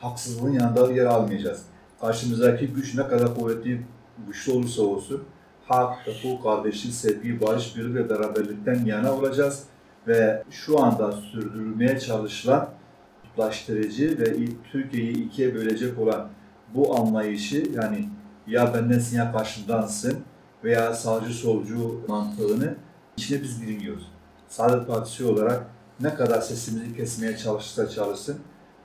haksızlığın yanında yer almayacağız. Karşımızdaki güç ne kadar kuvvetli, güçlü olursa olsun hak, hukuk, kardeşlik, sevgi, barış, birlik ve beraberlikten yana olacağız ve şu anda sürdürülmeye çalışılan kutuplaştırıcı ve Türkiye'yi ikiye bölecek olan bu anlayışı yani ya bendensin ya karşımdansın veya sağcı solcu mantığını içine biz bilmiyoruz. Saadet Partisi olarak ne kadar sesimizi kesmeye çalışırsa çalışsın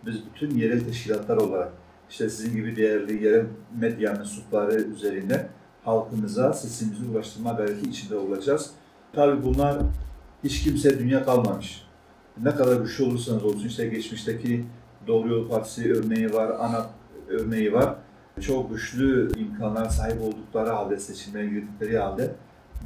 biz bütün yerel teşkilatlar olarak işte sizin gibi değerli yerel medya mensupları üzerinde halkımıza sesimizi ulaştırma gayreti içinde olacağız. Tabii bunlar hiç kimse dünya kalmamış. Ne kadar güçlü olursanız olsun işte geçmişteki Doğru Yol Partisi örneği var, ANAP örneği var. Çok güçlü imkanlar sahip oldukları halde seçimlere girdikleri halde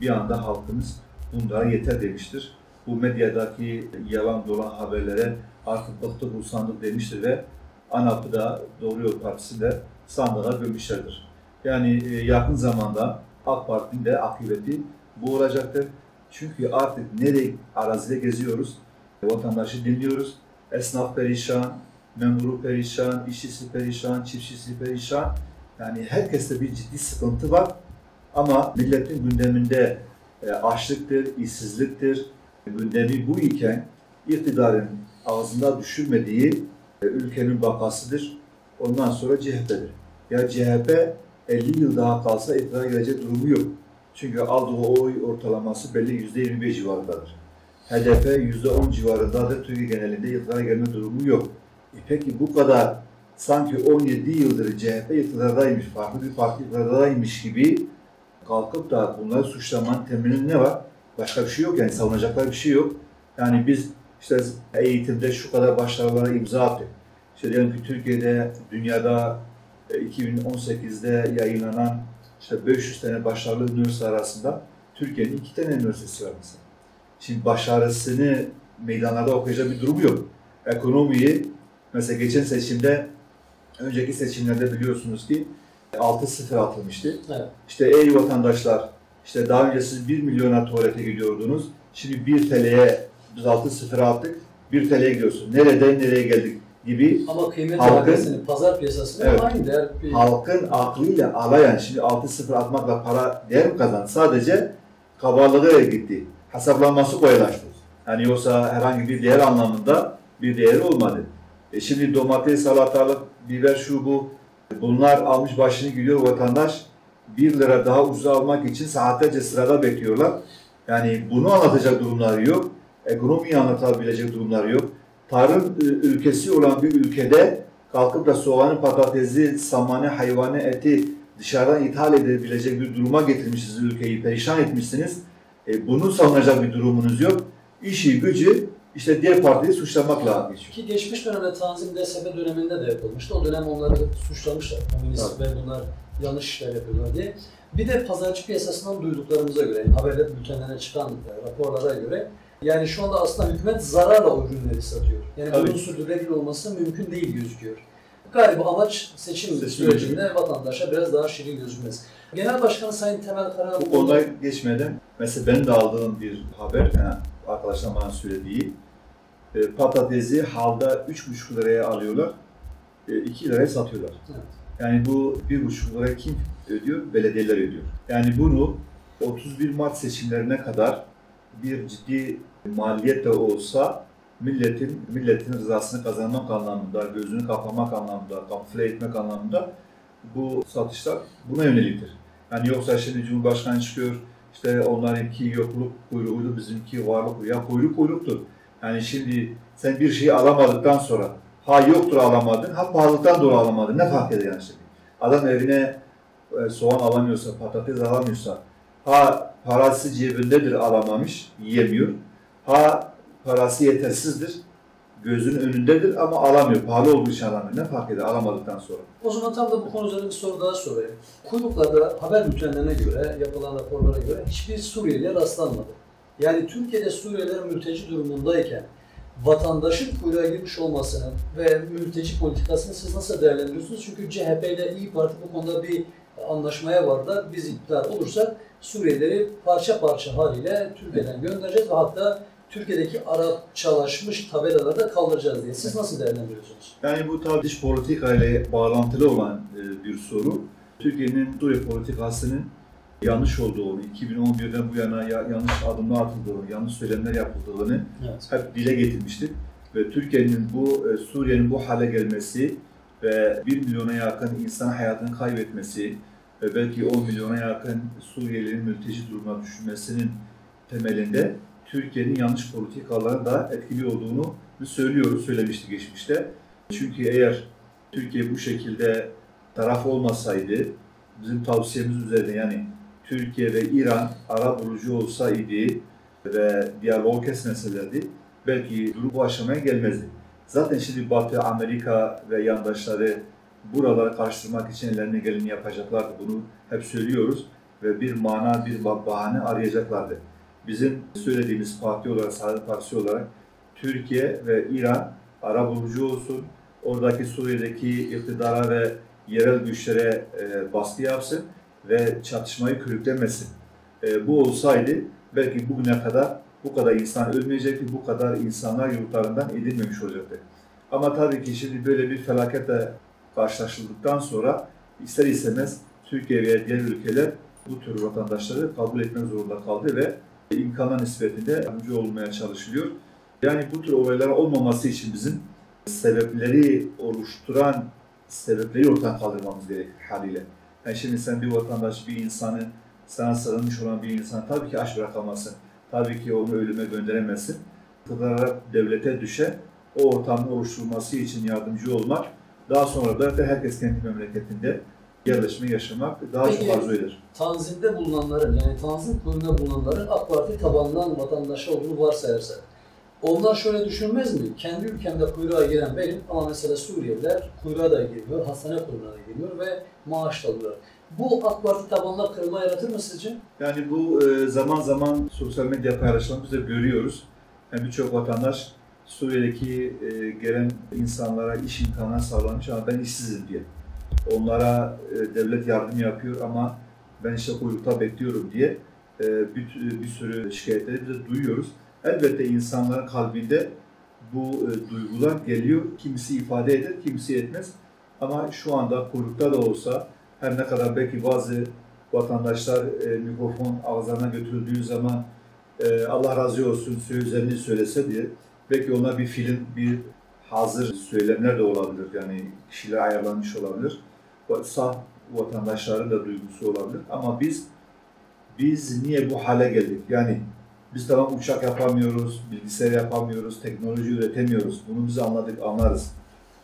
bir anda halkımız bunlara yeter demiştir. Bu medyadaki yalan dolan haberlere artık bıktık usandık demiştir ve ANAP'ı da Doğru Yol Partisi de sandığa gömmüşlerdir. Yani e, yakın zamanda AK Parti'nin de akıbeti bu olacaktır. Çünkü artık nereye arazide geziyoruz, vatandaşı dinliyoruz. Esnaf perişan, memuru perişan, işçisi perişan, çiftçisi perişan. Yani herkeste bir ciddi sıkıntı var. Ama milletin gündeminde e, açlıktır, işsizliktir. Gündemi bu iken iktidarın ağzında düşürmediği e, ülkenin vakasıdır. Ondan sonra CHP'dir. Ya CHP 50 yıl daha kalsa iktidara gelecek durumu yok. Çünkü aldığı oy ortalaması belli %25 civarındadır. HDP %10 civarındadır. Türkiye genelinde iktidara gelme durumu yok. E peki bu kadar sanki 17 yıldır CHP iktidardaymış, farklı bir parti iktidardaymış gibi kalkıp da bunları suçlamanın temelinde ne var? Başka bir şey yok yani savunacaklar bir şey yok. Yani biz işte eğitimde şu kadar başarılara imza attık. İşte diyelim ki Türkiye'de, dünyada 2018'de yayınlanan işte 500 tane başarılı üniversite arasında Türkiye'nin iki tane üniversitesi var mesela. Şimdi başarısını meydanlarda okuyacak bir durum yok. Ekonomiyi mesela geçen seçimde önceki seçimlerde biliyorsunuz ki 6-0 atılmıştı. Evet. İşte ey vatandaşlar işte daha önce siz 1 milyona tuvalete gidiyordunuz. Şimdi 1 TL'ye biz 6-0 attık. 1 TL'ye gidiyorsun. Nereden nereye geldik gibi Ama kıymet Halkın- pazar piyasasında Evet. aynı değer. Bir, halkın aklıyla alayan şimdi 6-0 atmakla para değer mi kazandı? Sadece kabalığıyla gitti. Hesaplanması kolaylaştı. Yani yoksa herhangi bir değer anlamında bir değeri olmadı. E şimdi domates, salatalık, biber şu bu bunlar almış başını gidiyor vatandaş 1 lira daha ucuz almak için saatlerce sırada bekliyorlar. Yani bunu anlatacak durumları yok. Ekonomiyi anlatabilecek durumları yok. Tarım e, ülkesi olan bir ülkede kalkıp da soğanı, patatesi, samanı, hayvanı, eti dışarıdan ithal edebilecek bir duruma getirmişsiniz ülkeyi, perişan etmişsiniz. E, bunu savunacak bir durumunuz yok. İşi, gücü işte diğer partiyi suçlamakla geçiyor. Ki geçmiş dönemde Tanzim DSP döneminde de yapılmıştı. O dönem onları suçlamışlar. Komünist ve bunlar yanlış işler yapıyorlar diye. Bir de pazarcı piyasasından duyduklarımıza göre, yani haberler bültenlerine çıkan e, raporlara göre yani şu anda aslında hükümet zararla o ürünleri satıyor. Yani Tabii. bunun sürdürülebilir olması mümkün değil gözüküyor. Galiba amaç seçim, Seçim sürecinde vatandaşa biraz daha şirin gözükmesi. Genel Başkanı Sayın Temel Karahan Bu konuda geçmeden mesela benim de aldığım bir haber, yani arkadaşlar bana söylediği e, patatesi halda 3,5 liraya alıyorlar, e, 2 liraya satıyorlar. Evet. Yani bu 1,5 liraya kim ödüyor? Belediyeler ödüyor. Yani bunu 31 Mart seçimlerine kadar bir ciddi maliyet de olsa milletin milletin rızasını kazanmak anlamında, gözünü kapamak anlamında, kamufle etmek anlamında bu satışlar buna yöneliktir. Yani yoksa şimdi Cumhurbaşkanı çıkıyor, işte onlarınki yokluk kuyruğuydu, bizimki varlık ya kuyruk kuyruktur. Yani şimdi sen bir şeyi alamadıktan sonra ha yoktur alamadın, ha pahalıdan dolayı alamadın. Ne fark eder yani şimdi? Adam evine e, soğan alamıyorsa, patates alamıyorsa, ha parası cebindedir alamamış, yiyemiyor. Ha parası yetersizdir. Gözünün önündedir ama alamıyor. Pahalı olduğu için alamıyor. Ne fark eder alamadıktan sonra? O zaman tam da bu konu üzerine bir soru daha sorayım. Kuyruklarda haber bültenlerine göre, yapılan raporlara göre hiçbir Suriyeli'ye rastlanmadı. Yani Türkiye'de Suriyeliler mülteci durumundayken vatandaşın kuyruğa girmiş olmasını ve mülteci politikasını siz nasıl değerlendiriyorsunuz? Çünkü CHP ile İyi Parti bu konuda bir anlaşmaya vardı. Biz iktidar olursak Suriyelileri parça parça haliyle Türkiye'den göndereceğiz ve hatta Türkiye'deki Arapçalaşmış tabelaları da kaldıracağız diye. Siz nasıl değerlendiriyorsunuz? Yani bu tabii dış politika ile bağlantılı olan e, bir soru. Türkiye'nin Suriye politikasının yanlış olduğunu, 2011'den bu yana ya- yanlış adımlar atıldığını, yanlış söylemler yapıldığını Evet. hep dile getirmiştik. Ve Türkiye'nin bu, e, Suriye'nin bu hale gelmesi ve 1 milyona yakın insan hayatını kaybetmesi ve belki 10 milyona yakın Suriyelilerin mülteci durumuna düşmesinin temelinde Türkiye'nin yanlış politikaların da etkili olduğunu söylüyoruz, söylemiştik geçmişte. Çünkü eğer Türkiye bu şekilde taraf olmasaydı, bizim tavsiyemiz üzerine yani Türkiye ve İran ara bulucu olsaydı ve diyalog kesmeselerdi, belki durum bu aşamaya gelmezdi. Zaten şimdi Batı, Amerika ve yandaşları buraları karıştırmak için ellerine geleni yapacaklardı. Bunu hep söylüyoruz ve bir mana, bir bah- bahane arayacaklardı. Bizim söylediğimiz parti olarak, Saadet Partisi olarak Türkiye ve İran ara bulucu olsun, oradaki Suriye'deki iktidara ve yerel güçlere e, baskı yapsın ve çatışmayı körüklemesin. E, bu olsaydı belki bugüne kadar bu kadar insan ölmeyecekti, bu kadar insanlar yurtlarından edilmemiş olacaktı. Ama tabii ki şimdi böyle bir felaketle karşılaşıldıktan sonra ister istemez Türkiye ve diğer ülkeler bu tür vatandaşları kabul etmek zorunda kaldı ve imkanlar nispetinde yardımcı olmaya çalışılıyor. Yani bu tür olaylar olmaması için bizim sebepleri oluşturan sebepleri ortadan kaldırmamız gerekir haliyle. Yani şimdi sen bir vatandaş, bir insanı, sana sarılmış olan bir insan tabii ki aç bırakamazsın. Tabii ki onu ölüme gönderemezsin. Iktidara, devlete düşe o ortamın oluşturulması için yardımcı olmak, daha sonra da herkes kendi memleketinde yerleşme, yaşamak daha Peki. çok arzu eder. Tanzimde bulunanların yani tanzim kuyruğunda bulunanların AK Parti tabanından vatandaşı olduğunu varsayarsak onlar şöyle düşünmez mi? Kendi ülkemde kuyruğa giren benim ama mesela Suriyeliler kuyruğa da girmiyor, hastane kuyruğuna da girmiyor ve maaş da alıyorlar. Bu AK Parti tabanına kırılma yaratır mı sizce? Yani bu e, zaman zaman sosyal medya paylaşımlarımızda görüyoruz. Yani birçok vatandaş Suriye'deki e, gelen insanlara iş imkanı sağlamış ama ben işsizim diye. Onlara e, devlet yardım yapıyor ama ben işte kuyrukta bekliyorum diye bir, bir sürü şikayetleri de duyuyoruz. Elbette insanların kalbinde bu duygular geliyor. Kimisi ifade eder, kimisi etmez. Ama şu anda kuyrukta da olsa her ne kadar belki bazı vatandaşlar e, mikrofon ağızlarına götürüldüğü zaman e, Allah razı olsun sözlerini söylese diye belki ona bir film, bir hazır söylemler de olabilir. Yani kişiler ayarlanmış olabilir. Sağ vatandaşların da duygusu olabilir. Ama biz biz niye bu hale geldik? Yani biz tamam uçak yapamıyoruz, bilgisayar yapamıyoruz, teknoloji üretemiyoruz. Bunu biz anladık, anlarız.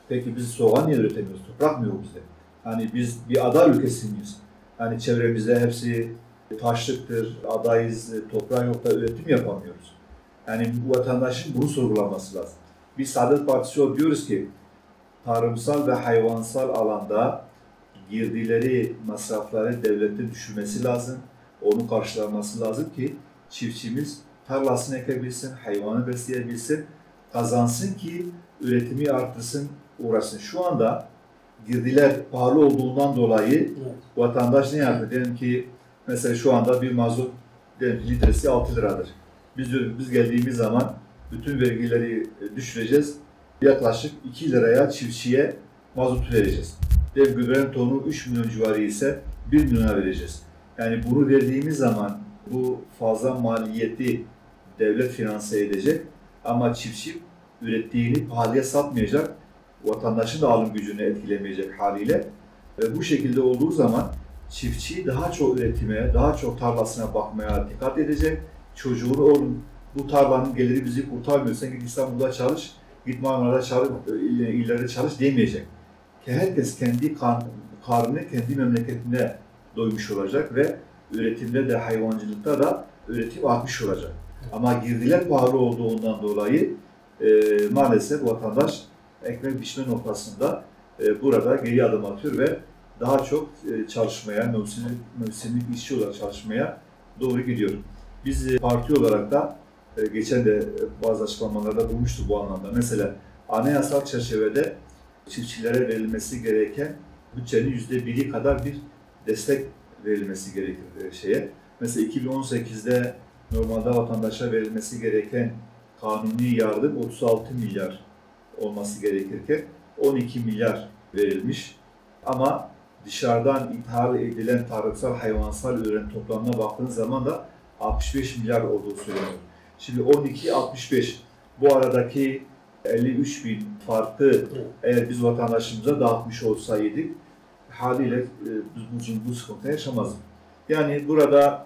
Peki biz soğan niye üretemiyoruz? Toprak mı yok bizde? Hani biz bir ada ülkesi miyiz? Hani çevremizde hepsi taşlıktır, adayız, toprağı yok da üretim yapamıyoruz. Yani bu vatandaşın bunu sorgulaması lazım. Biz Saadet Partisi olarak diyoruz ki tarımsal ve hayvansal alanda girdileri, masrafları devletin düşürmesi lazım. Onu karşılaması lazım ki çiftçimiz tarlasını ekebilsin, hayvanı besleyebilsin, kazansın ki üretimi arttırsın, uğraşsın. Şu anda girdiler pahalı olduğundan dolayı Evet. vatandaş ne yapıyor? Diyelim ki mesela şu anda bir mazot diyelim ki litresi 6 liradır. Biz biz geldiğimiz zaman bütün vergileri e, düşüreceğiz. Yaklaşık 2 liraya çiftçiye mazot vereceğiz. Dev gübrenin tonu 3 milyon civarı ise 1 milyona vereceğiz. Yani bunu verdiğimiz zaman bu fazla maliyeti devlet finanse edecek ama çiftçi ürettiğini pahalıya satmayacak, vatandaşın da alım gücünü etkilemeyecek haliyle ve bu şekilde olduğu zaman çiftçi daha çok üretime, daha çok tarlasına bakmaya dikkat edecek. Çocuğunu oğlum bu tarlanın geliri bizi kurtarmıyor. Sen git İstanbul'da çalış, git Marmara'da çalış, il- illerde çalış demeyecek. Herkes kendi karnını kendi memleketinde doymuş olacak ve üretimde de hayvancılıkta da üretim artmış olacak. Ama girdiler pahalı olduğundan dolayı e, maalesef vatandaş ekmek biçme noktasında e, burada geri adım atıyor ve daha çok e, çalışmaya, mevsimlik, mevsimlik işçi olarak çalışmaya doğru gidiyor. Biz e, parti olarak da e, geçen de e, bazı açıklamalarda bulmuştuk bu anlamda. Mesela anayasal çerçevede çiftçilere verilmesi gereken bütçenin yüzde biri kadar bir destek verilmesi gerekir e, şeye. Mesela 2018'de normalde vatandaşa verilmesi gereken kanuni yardım 36 milyar olması gerekirken 12 milyar verilmiş. Ama dışarıdan ithal edilen tarımsal hayvansal ürün toplamına baktığınız zaman da 65 milyar olduğu söyleniyor. Şimdi 12-65 bu aradaki 53 bin farkı eğer biz vatandaşımıza dağıtmış olsaydık haliyle e, biz bu, bu sıkıntı yaşamazdık. Yani burada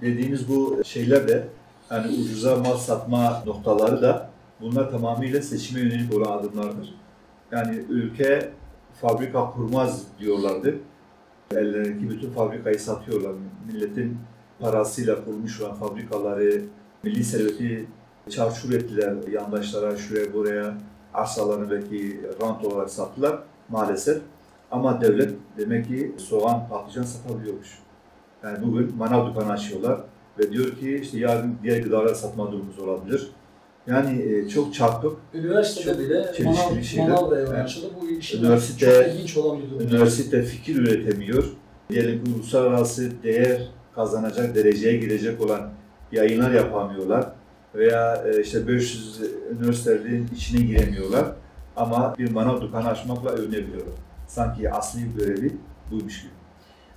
dediğimiz bu şeyler de yani ucuza mal satma noktaları da bunlar tamamıyla seçime yönelik olan adımlardır. Yani ülke fabrika kurmaz diyorlardı. Ellerindeki bütün fabrikayı satıyorlar. Milletin parasıyla kurmuş olan fabrikaları, milli serveti çarçur ettiler yandaşlara, şuraya buraya arsalarını belki rant olarak sattılar maalesef. Ama devlet demek ki soğan, patlıcan satabiliyormuş. Yani bugün manav dükkanı açıyorlar ve diyor ki işte yarın diğer gıdalar satma durumumuz olabilir. Yani e, çok çarpık. Üniversitede Çok bile çelişkili manav, manav Evet. açıldı. Bu işin Üniversite- çok ilginç olan bir durum. Üniversite fikir üretemiyor. Diyelim ki uluslararası değer kazanacak dereceye girecek olan yayınlar yapamıyorlar. Veya e, işte 500 üniversitelerin içine giremiyorlar. Ama bir manav dükkanı açmakla övünebiliyorlar. Sanki asli görevi buymuş gibi.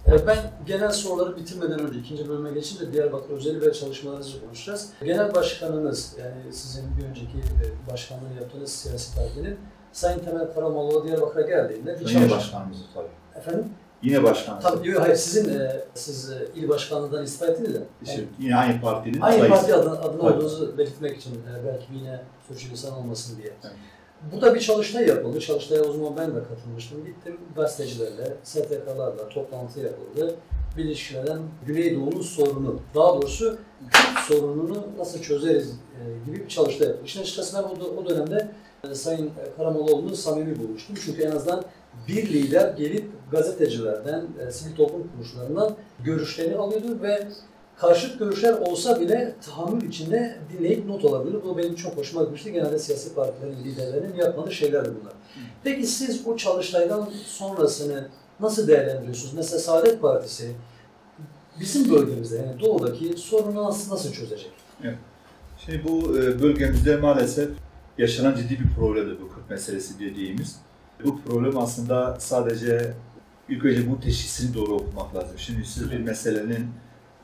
Ben genel soruları bitirmeden önce ikinci bölüme geçince Diyarbakır özeli ve çalışmalarınızı konuşacağız. Genel başkanınız, yani sizin bir önceki e, başkanlığı yaptığınız siyasi partinin Sayın Temel Karamoğlu Diyarbakır'a geldiğinde bir Yine çalış- başkanımız tabii. Efendim? Yine başkanımız. Tabii, yok, hayır sizin, e, siz e, il başkanlığından istifa ettiniz de. İşte yine aynı partinin Aynı sayısı. parti adına, adına olduğunuzu belirtmek için e, belki yine sürçülisan olmasın diye. Evet. Burada bir çalıştay yapıldı. Çalıştaya o zaman ben de katılmıştım. Gittim gazetecilerle, STK'larla toplantı yapıldı. Birleşiklerden Güneydoğu'nun sorunu, daha doğrusu Kürt sorununu nasıl çözeriz e, gibi bir çalıştay yapıldı. İşin açıkçası ben o, dö- o dönemde e, Sayın Karamoğluoğlu'nu samimi bulmuştum. Çünkü en azından bir lider gelip gazetecilerden, e, sivil toplum kuruluşlarından görüşlerini alıyordu ve karşıt görüşler olsa bile tahammül içinde dinleyip not alabilir. Bu benim çok hoşuma gitmişti. Genelde siyasi partilerin liderlerinin yapmadığı şeylerdi bunlar. Peki siz o çalıştaydan sonrasını nasıl değerlendiriyorsunuz? Mesela Saadet Partisi bizim bölgemizde yani doğudaki sorunu nasıl, nasıl çözecek? Şimdi bu e, bölgemizde maalesef yaşanan ciddi bir problemdir bu Kürt meselesi dediğimiz. Bu problem aslında sadece ilk önce bu teşhisini doğru okumak lazım. Şimdi siz bir meselenin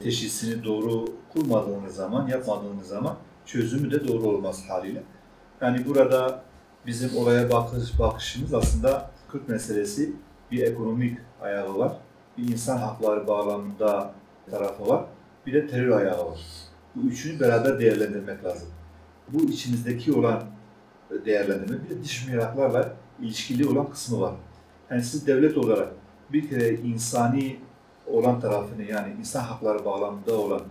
teşhisini doğru kurmadığınız zaman, yapmadığınız zaman çözümü de doğru olmaz haliyle. Yani burada bizim olaya bakış, bakışımız aslında Kürt meselesi bir ekonomik ayağı var, bir insan hakları bağlamında tarafı var, bir de terör ayağı var. Bu üçünü beraber değerlendirmek lazım. Bu içimizdeki olan değerlendirme bir de dış mihraklarla ilişkili olan kısmı var. Yani siz devlet olarak bir kere insani olan tarafını yani insan hakları bağlamında olan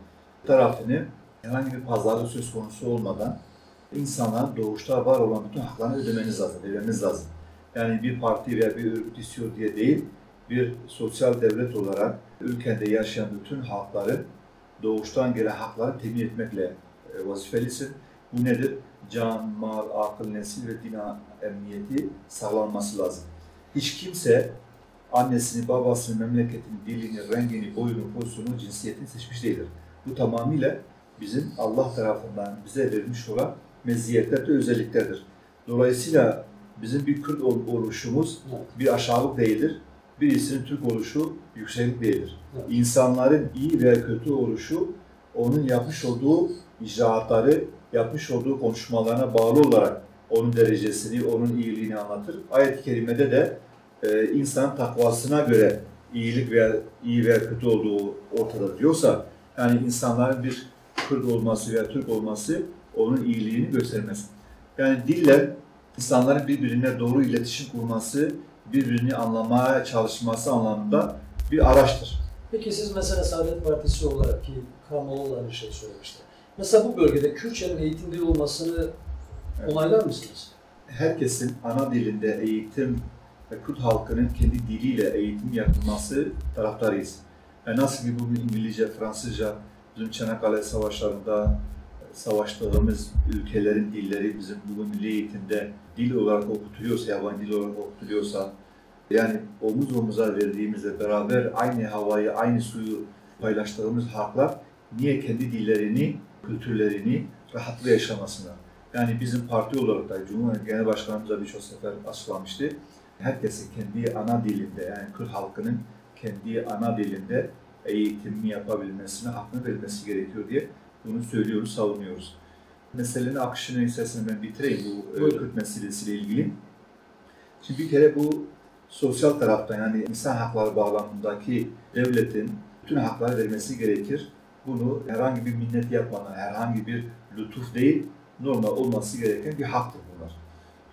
tarafını herhangi bir pazarlık söz konusu olmadan insanların doğuşta var olan bütün haklarını ödemeniz lazım, ödemeniz lazım. Yani bir parti veya bir örgüt istiyor diye değil, bir sosyal devlet olarak ülkede yaşayan bütün hakları doğuştan gelen hakları temin etmekle e, vazifelisin. Bu nedir? Can, mal, akıl, nesil ve din emniyeti sağlanması lazım. Hiç kimse annesini, babasını, memleketini, dilini, rengini, boyunu, pozisyonunu, cinsiyetini seçmiş değildir. Bu tamamıyla bizim Allah tarafından bize verilmiş olan meziyetler ve özelliklerdir. Dolayısıyla bizim bir Kürt ol- oluşumuz bir aşağılık değildir. Birisinin Türk oluşu yükseklik değildir. İnsanların iyi veya kötü oluşu onun yapmış olduğu icraatları, yapmış olduğu konuşmalarına bağlı olarak onun derecesini, onun iyiliğini anlatır. Ayet-i Kerime'de de e, insan takvasına göre iyilik veya iyi veya kötü olduğu ortada diyorsa yani insanların bir Kürt olması veya Türk olması onun iyiliğini göstermez. Yani diller insanların birbirine doğru iletişim kurması, birbirini anlamaya çalışması anlamında bir araçtır. Peki siz mesela Saadet Partisi olarak ki Karamoğlu aynı şey söylemişti. Mesela bu bölgede Kürtçenin eğitim dili olmasını Evet. onaylar mısınız? herkesin ana dilinde eğitim ve Kürt halkının kendi diliyle eğitim yapılması taraftarıyız. E nasıl ki bugün İngilizce, Fransızca bizim Çanakkale savaşlarında savaştığımız ülkelerin dilleri bizim bugün milli eğitimde dil olarak okutuluyorsa, yabancı dil olarak okutuluyorsa yani omuz omuza verdiğimizde beraber aynı havayı, aynı suyu paylaştığımız halklar niye kendi dillerini, kültürlerini rahatlıkla yaşamasınlar? Yani bizim parti olarak da Cumhurbaşkanı birçok sefer açıklamıştı. Herkesin kendi ana dilinde yani Kürt halkının kendi ana dilinde eğitimini yapabilmesine hakkını verilmesi gerekiyor diye bunu söylüyoruz, savunuyoruz. Meselenin akışını istersen ben bitireyim bu e, Buyurun. Kürt meselesiyle ilgili. Şimdi bir kere bu sosyal taraftan yani insan hakları bağlamındaki devletin bütün hakları vermesi gerekir. Bunu herhangi bir minnet yapmadan, herhangi bir lütuf değil, normal olması gereken bir haktır bunlar.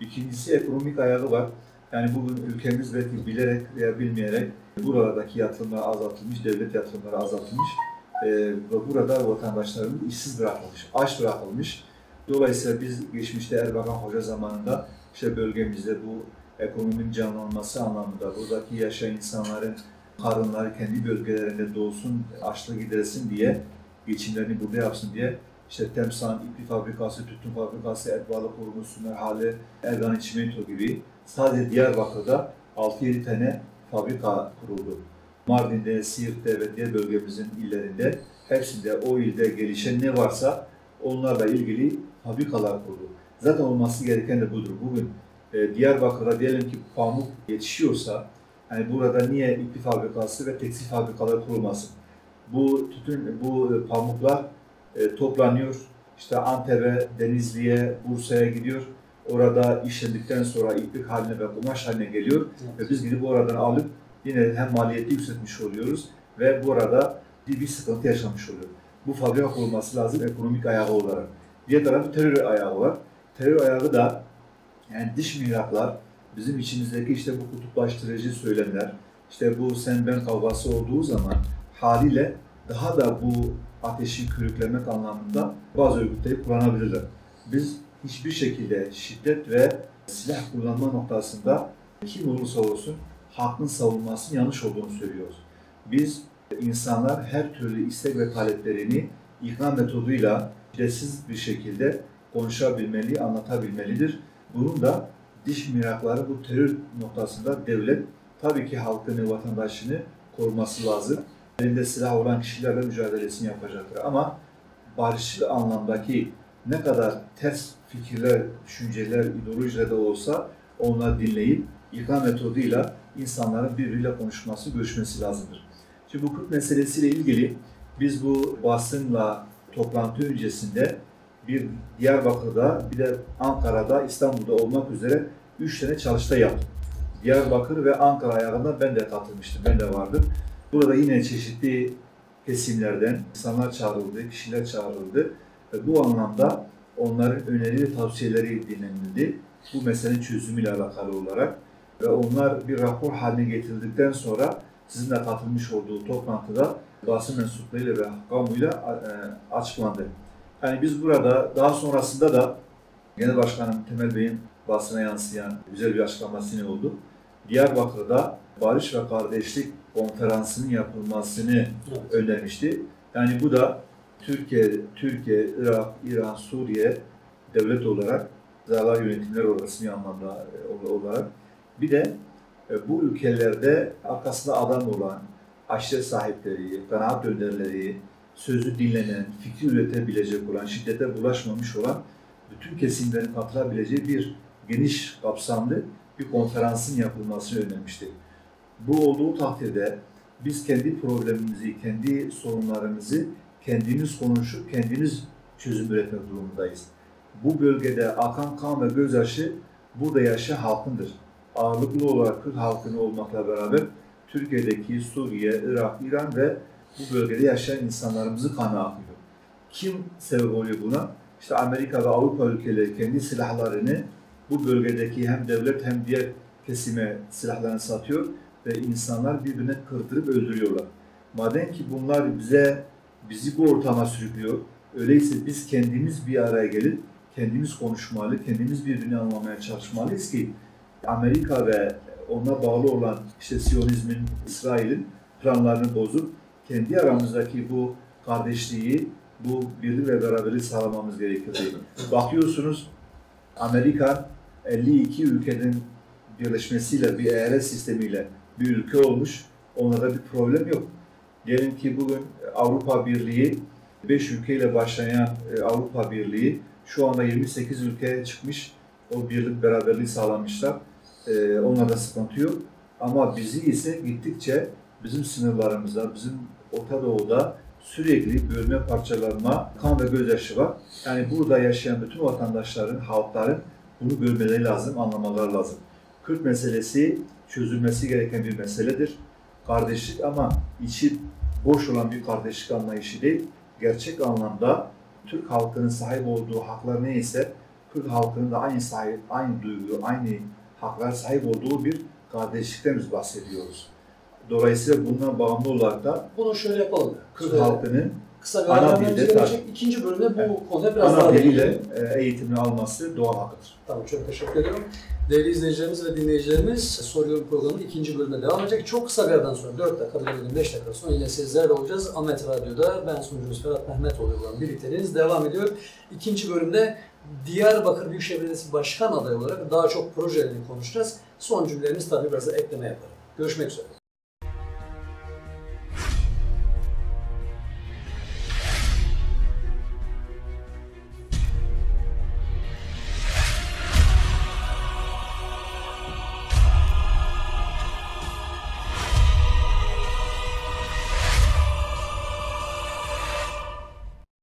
İkincisi ekonomik ayağı var. Yani bugün ülkemiz belki bilerek veya bilmeyerek buralardaki yatırımlar azaltılmış, devlet yatırımları azaltılmış Ee, ve burada vatandaşlarımız işsiz bırakılmış, aç bırakılmış. Dolayısıyla biz geçmişte Erbakan Hoca zamanında işte bölgemizde bu ekonominin canlanması anlamında buradaki yaşayan insanların karınları kendi bölgelerinde doğsun, açlığı giderilsin diye geçimlerini burada yapsın diye işte Temsan, İpli Fabrikası, Tütün Fabrikası, Et Balık Kurumusu, Merhale, Ergani Çimento gibi sadece Diyarbakır'da 6-7 tane fabrika kuruldu. Mardin'de, Siirt'te ve diğer bölgemizin illerinde hepsinde o ilde gelişen ne varsa onlarla ilgili fabrikalar kurdu. Zaten olması gereken de budur. Bugün e, Diyarbakır'da diyelim ki pamuk yetişiyorsa yani burada niye ipli fabrikası ve tekstil fabrikaları kurulmasın? Bu tütün, bu pamuklar e, toplanıyor. İşte Antep'e, Denizli'ye, Bursa'ya gidiyor. Orada işlendikten sonra iplik haline ve kumaş haline geliyor. Ve biz gidip oradan alıp yine hem maliyeti yükseltmiş oluyoruz ve bu arada bir, bir sıkıntı yaşamış oluyor. Bu fabrika kurulması lazım ekonomik ayağı olarak. Diğer tarafta terör ayağı var. Terör ayağı da yani dış mihraklar bizim içimizdeki işte bu kutuplaştırıcı söylemler, işte bu sen ben kavgası olduğu zaman haliyle daha da bu ateşi körüklemek anlamında bazı örgütleri kullanabilirler. Biz hiçbir şekilde şiddet ve silah kullanma noktasında kim olursa olsun hakkın savunmasının yanlış olduğunu söylüyoruz. Biz insanlar her türlü istek ve taleplerini ikna metoduyla şiddetsiz bir şekilde konuşabilmeli, anlatabilmelidir. Bunun da diş mirakları bu terör noktasında devlet tabii ki halkını, vatandaşını koruması lazım. Elinde silah olan kişilerle mücadelesini yapacaktır. Ama barışçıl anlamdaki ne kadar ters fikirler, düşünceler, ideolojiler de olsa onları dinleyip ikna metoduyla insanların birbiriyle konuşması, görüşmesi lazımdır. Şimdi bu Kürt meselesiyle ilgili biz bu basınla toplantı öncesinde bir Diyarbakır'da, bir de Ankara'da, İstanbul'da olmak üzere üç tane çalıştay yaptık. Diyarbakır ve Ankara ayağında ben de katılmıştım, ben de vardım. Burada yine çeşitli kesimlerden insanlar çağrıldı, kişiler çağrıldı ve bu anlamda onların öneri tavsiyeleri dinlenildi. Bu meselenin çözümüyle alakalı olarak ve onlar bir rapor haline getirildikten sonra sizinle katılmış olduğu toplantıda basın mensuplarıyla ve kamuyla e, açıklandı. Yani biz burada daha sonrasında da Genel Başkanım Temel Bey'in basına yansıyan güzel bir açıklaması ne oldu? Diyarbakır'da barış ve kardeşlik konferansının yapılmasını Evet. önermişti. Yani bu da Türkiye, Türkiye, Irak, İran, Suriye devlet olarak zarar yönetimler orası anlamda e, olarak bir de e, bu ülkelerde arkasında adam olan aşiret sahipleri, kanaat önderleri, sözü dinlenen, fikri üretebilecek olan, şiddete bulaşmamış olan bütün kesimlerin katılabileceği bir geniş kapsamlı bir konferansın yapılmasını önermişti. Bu olduğu takdirde biz kendi problemimizi, kendi sorunlarımızı kendimiz konuşup kendimiz çözüm üretmek durumundayız. Bu bölgede akan kan ve gözyaşı burada yaşayan halkındır. Ağırlıklı olarak Kürt halkını olmakla beraber Türkiye'deki Suriye, Irak, İran ve bu bölgede yaşayan insanlarımızı kanı akıyor. Kim sebep oluyor buna? İşte Amerika ve Avrupa ülkeleri kendi silahlarını bu bölgedeki hem devlet hem diğer kesime silahlarını satıyor ve insanlar birbirine kırdırıp öldürüyorlar. Madem ki bunlar bize bizi bu ortama sürüklüyor, Öyleyse biz kendimiz bir araya gelip kendimiz konuşmalı, kendimiz birbirini anlamaya çalışmalıyız ki Amerika ve ona bağlı olan işte Siyonizmin, İsrail'in planlarını bozup kendi aramızdaki bu kardeşliği, bu birlik ve beraberliği sağlamamız gerekiyor. Bakıyorsunuz Amerika 52 ülkenin birleşmesiyle, bir eyalet sistemiyle bir ülke olmuş. Onlarda bir problem yok. Diyelim ki bugün Avrupa Birliği, 5 ülkeyle başlayan e, Avrupa Birliği şu anda 28 ülkeye çıkmış. O birlik beraberliği sağlamışlar. E, onlarda sıkıntı yok. Ama bizi ise gittikçe bizim sınırlarımızda, bizim Orta Doğu'da sürekli bölme parçalanma, kan ve gözyaşı var. Yani burada yaşayan bütün vatandaşların, halkların bunu bölmeleri lazım, anlamaları lazım. Kürt meselesi çözülmesi gereken bir meseledir. Kardeşlik ama içi boş olan bir kardeşlik anlayışı değil. Gerçek anlamda Türk halkının sahip olduğu haklar neyse Kürt halkının da aynı sahip, aynı duygu, aynı haklar sahip olduğu bir kardeşlikten biz bahsediyoruz. Dolayısıyla bundan bağımlı olarak da Bunu şöyle yapalım. Kürt halkının kısa bir ana dilde gerekecek. İkinci bölümde bu Evet. konuya biraz ana daha diliyle e, eğitimini alması doğal hakkıdır. Tamam çok teşekkür ediyorum. Değerli izleyicilerimiz ve dinleyicilerimiz soruyorum programının ikinci bölümüne devam edecek. Çok kısa bir aradan sonra 4 dakika bilemedim 5 dakika sonra yine sizlerle olacağız. Ahmet Radyo'da ben sunucunuz Ferhat Mehmetoğlu ile birlikteliğiniz devam ediyor. İkinci bölümde Diyarbakır Büyükşehir Belediyesi Başkan adayı olarak daha çok projelerini konuşacağız. Son cümlelerimiz tabii biraz da ekleme yaparım. Görüşmek üzere.